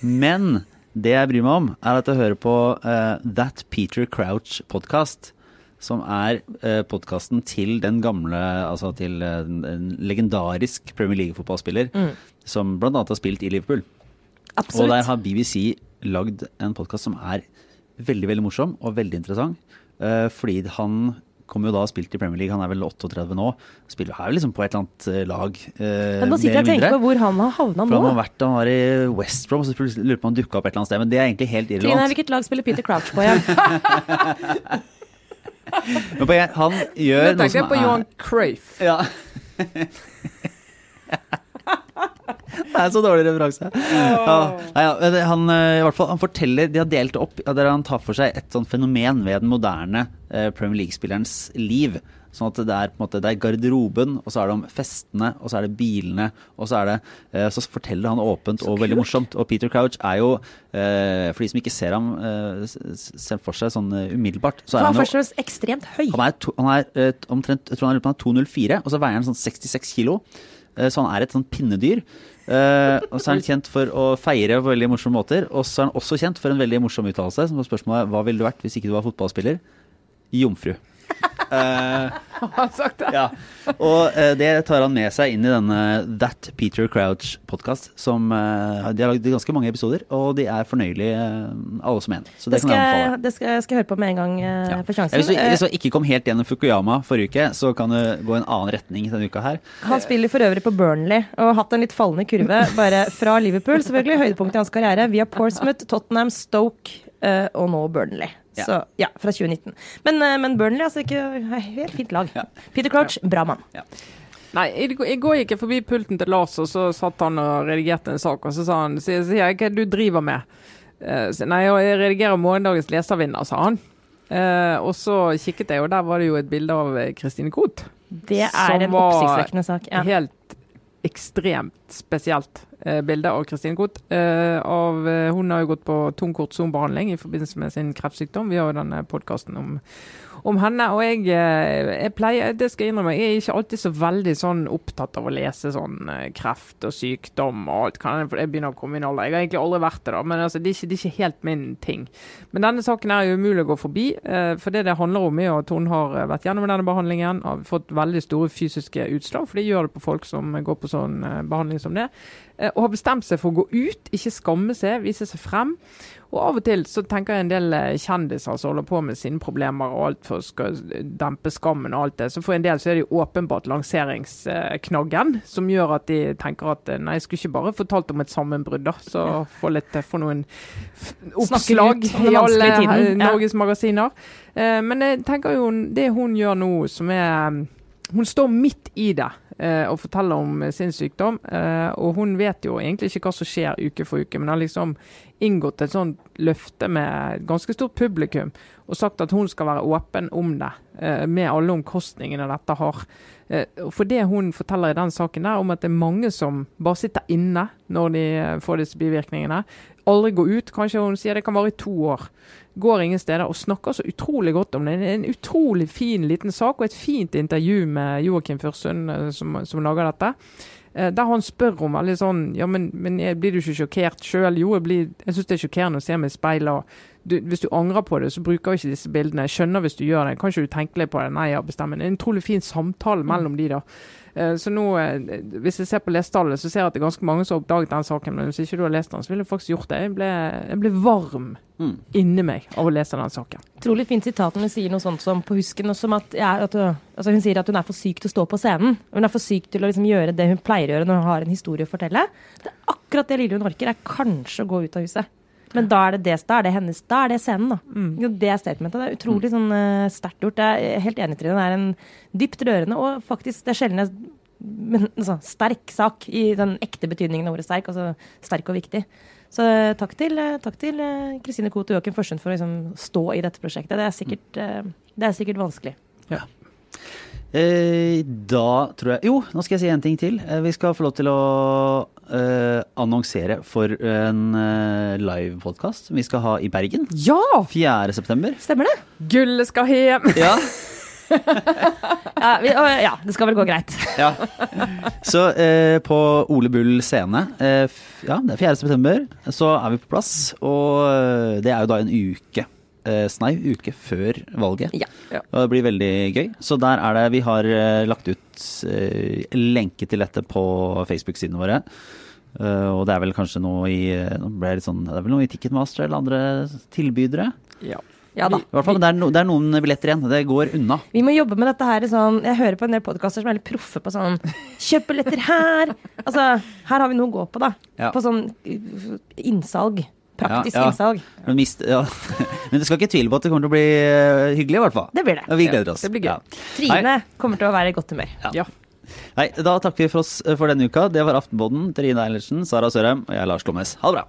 [SPEAKER 1] Men det jeg bryr meg om, er at jeg hører på eh, That Peter Crouch-podkast. Som er eh, podkasten til den gamle Altså til eh, en, en legendarisk Premier League-fotballspiller. Som blant annet har spilt i Liverpool. Absolutt. Og der har BBC lagd en podkast som er veldig veldig morsom og veldig interessant. eh, fordi han kommer jo da og spilt i Premier League, han er vel 38 nå. Spiller her liksom på et eller annet eh, lag. eh,
[SPEAKER 3] Men nå sitter jeg og tenker på hvor han har havna nå.
[SPEAKER 1] han har vært han var i West Brom, så lurer på om han dukka opp et eller annet sted. Men det er egentlig helt irrelevant.
[SPEAKER 3] Trine, hvilket lag spiller Peter Crouch på igjen?
[SPEAKER 1] Men poenget, han gjør noe
[SPEAKER 2] tenkte jeg på
[SPEAKER 1] er
[SPEAKER 2] Johan Cruyff.
[SPEAKER 1] Ja. Det er så dårlig referanse. Ja. Nei, ja, han, eh, i hvert fall, han forteller, De har delt opp ja, der han tar for seg et sånt fenomen ved den moderne eh, Premier League-spillerens liv. Sånn at det er på en måte, det er garderoben, og så er det om festene, og så er det bilene. og Så er det, eh, så forteller han åpent og veldig morsomt. Og Peter Crouch er jo, eh, for de som ikke ser ham eh, ser for seg sånn umiddelbart, så er
[SPEAKER 3] han
[SPEAKER 1] han jo
[SPEAKER 3] først og fremst ekstremt høy.
[SPEAKER 1] han er, to, han er omtrent jeg tror han er, han er 204, og så veier han sånn 66 kilo. Så han er et sånn pinnedyr. Eh, og så er han kjent for å feire på veldig morsomme måter. Og så er han også kjent for en veldig morsom uttalelse. Som var spørsmålet hva ville du vært hvis ikke du var fotballspiller? Jomfru. Eh,
[SPEAKER 2] Har han sagt det?
[SPEAKER 1] ja. Og eh, det tar han med seg inn i denne That Peter Crouch-podkast. Som eh, De har lagd ganske mange episoder, og de er fornøyelige, eh, alle som en. Så det,
[SPEAKER 3] Det
[SPEAKER 1] kan
[SPEAKER 3] skal,
[SPEAKER 1] jeg anbefale.
[SPEAKER 3] det skal, jeg skal høre på med en gang
[SPEAKER 1] Ja.
[SPEAKER 3] for
[SPEAKER 1] Ja,
[SPEAKER 3] sjansen.
[SPEAKER 1] Hvis du, hvis du ikke kom helt gjennom Fukuyama forrige uke, så kan du gå en annen retning denne uka her.
[SPEAKER 3] Han spiller for øvrig på Burnley og har hatt en litt fallende kurve bare fra Liverpool. Selvfølgelig høydepunktet i hans karriere via Portsmouth, Tottenham, Stoke og nå Burnley.
[SPEAKER 1] Ja.
[SPEAKER 3] Så ja, fra 2019. Men, eh, men Burnley altså ikke helt fint lag.
[SPEAKER 1] Ja.
[SPEAKER 3] Peter Crouch, bra mann.
[SPEAKER 2] Nei, i går- gikk jeg forbi pulten til Lars, og så satt han og redigerte en sak, og så sa han sier jeg, hva er det du driver med? Uh, så, nei, jeg redigerer morgendagens leservinner, sa han. Uh, og så kikket jeg, og der var det jo et bilde av Kristine Christine Koht.
[SPEAKER 3] Det er en oppsiktsvekkende sak. Ja.
[SPEAKER 2] Helt ekstremt spesielt. Eh, bilde av Kristine Koht. Eh, av, eh, hun har jo gått på tung kortsonbehandling i forbindelse med sin kreftsykdom. Vi har jo denne podkasten om, om henne. Og jeg, jeg, pleier, det skal jeg innrømme, jeg er ikke alltid så veldig sånn opptatt av å lese sånn kreft og sykdom og alt. Jeg, for jeg begynner å komme i en alder. Jeg har egentlig aldri vært det, da, men altså, det, er ikke, det er ikke helt min ting. Men denne saken er jo umulig å gå forbi. For det det handler om, er jo at hun har vært gjennom denne behandlingen, har fått veldig store fysiske utslag. For det gjør det på folk som går på sånn eh, behandling som det. Eh, Og har bestemt seg for å gå ut, ikke skamme seg, vise seg frem. Og av og til så tenker jeg en del eh, kjendiser som holder på med sine problemer og alt for å dempe skammen og alt det. Så for en del så er det jo åpenbart lanseringsknaggen som gjør at de tenker at eh, nei, jeg skulle ikke bare fortalt om et sammenbrudd, da. Så få litt eh, få noen oppslag i alle
[SPEAKER 3] Norges
[SPEAKER 2] eh,
[SPEAKER 3] Ja.
[SPEAKER 2] Magasiner. Eh, Men jeg tenker jo det hun gjør nå som er Hun står midt i det eh, og forteller om eh, sin sykdom. eh, og hun vet jo egentlig ikke hva som skjer uke for uke, men har liksom inngått et sånt løfte med et ganske stort publikum og sagt at hun skal være åpen om det, eh, med alle omkostningene dette har. Eh, for det hun forteller i den saken der, om at det er mange som bare sitter inne når de eh, får disse bivirkningene, aldri går ut. Kanskje hun sier det kan vare i to år. Går ingen steder og snakker så utrolig godt om det. Det er en utrolig fin liten sak og et fint intervju med Joakim Førsund eh, som, som lager dette. Eh, Der han spør om veldig sånn Ja, men, men blir du ikke sjokkert sjøl? Jo, jeg, blir- jeg syns det er sjokkerende å se meg i speilet. og Du, hvis du angrer på det, så bruker du ikke disse bildene. Jeg skjønner hvis du gjør det. Kan ikke du tenke litt på det? Nei, ja, bestemmer. Det er en utrolig fin samtale mellom de, da. Eh, Så nå, eh, Hvis jeg ser på lesetallet, så ser jeg at det er ganske mange som har oppdaget den saken. Men hvis ikke du har lest den, så ville jeg faktisk gjort det. Jeg ble, jeg ble varm
[SPEAKER 1] Mm.
[SPEAKER 2] inni meg av å lese den saken.
[SPEAKER 3] Utrolig fint sitat når hun sier noe sånt som på husken. Som at, ja, at hun, altså hun sier at hun er for syk til å stå på scenen. Hun er for syk til å liksom gjøre det hun pleier å gjøre når hun har en historie å fortelle. Det er akkurat det lille hun orker, er kanskje å gå ut av huset. Men da er det, det, da er det hennes, da er det scenen, da. Mm. Det statementet. Det er utrolig sånn uh, sterkt gjort. Jeg er helt enig, Trine. Det er en dypt rørende og faktisk det er sjelden men, altså, sterk sak i den ekte betydningen av ordet sterk. Altså sterk og viktig. Så eh, takk til eh, takk til eh, Kristine Koht og Joakim Førsund for å liksom, stå i dette prosjektet. Det er sikkert, eh, det er sikkert vanskelig.
[SPEAKER 1] Eh, da tror jeg Jo, nå skal jeg si en ting til. Eh, vi skal få lov til å eh, annonsere for en eh, livepodkast vi skal ha i Bergen.
[SPEAKER 2] Ja!
[SPEAKER 1] 4. september.
[SPEAKER 3] Stemmer det?
[SPEAKER 2] Gullet skal hjem!
[SPEAKER 1] Ja.
[SPEAKER 3] Ja, vi, å, ja, det skal vel gå greit.
[SPEAKER 1] ja. Så eh, på Ole Bull scene, eh, f- ja, det er 4. september, så er vi på plass. Og eh, det er jo da en uke. Eh, snau uke før valget.
[SPEAKER 3] Ja.
[SPEAKER 2] Ja.
[SPEAKER 1] Og det blir veldig gøy. Så der er det Vi har eh, lagt ut eh, lenke til dette på Facebook-sidene våre. Eh, og det er vel kanskje noe i litt sånn, Det er vel noe i Ticketmaster eller andre tilbydere.
[SPEAKER 2] Ja.
[SPEAKER 3] Ja da.
[SPEAKER 1] I hvert fall, det er, no, det er noen billetter igjen. Det går unna.
[SPEAKER 3] Vi må jobbe med dette her sånn Jeg hører på en del podkaster som er litt proffe på sånn Kjøp billetter her! Altså, her har vi noe å gå på, da.
[SPEAKER 1] Ja.
[SPEAKER 3] På sånn innsalg. Praktisk
[SPEAKER 1] Ja, ja.
[SPEAKER 3] innsalg.
[SPEAKER 1] Men, mist, ja. Men du skal ikke tvile på at det kommer til å bli eh, hyggelig, i hvert fall.
[SPEAKER 3] Det blir det.
[SPEAKER 1] Og vi gleder oss.
[SPEAKER 2] det blir gøy.
[SPEAKER 1] Ja.
[SPEAKER 3] Trine kommer til å være i godt humør.
[SPEAKER 2] Ja.
[SPEAKER 1] Nei, da takker vi for oss for denne uka. Det var Aftenpodden. Trine Eilertsen, Sara Sørheim og jeg, Lars Glommes. Ha det bra.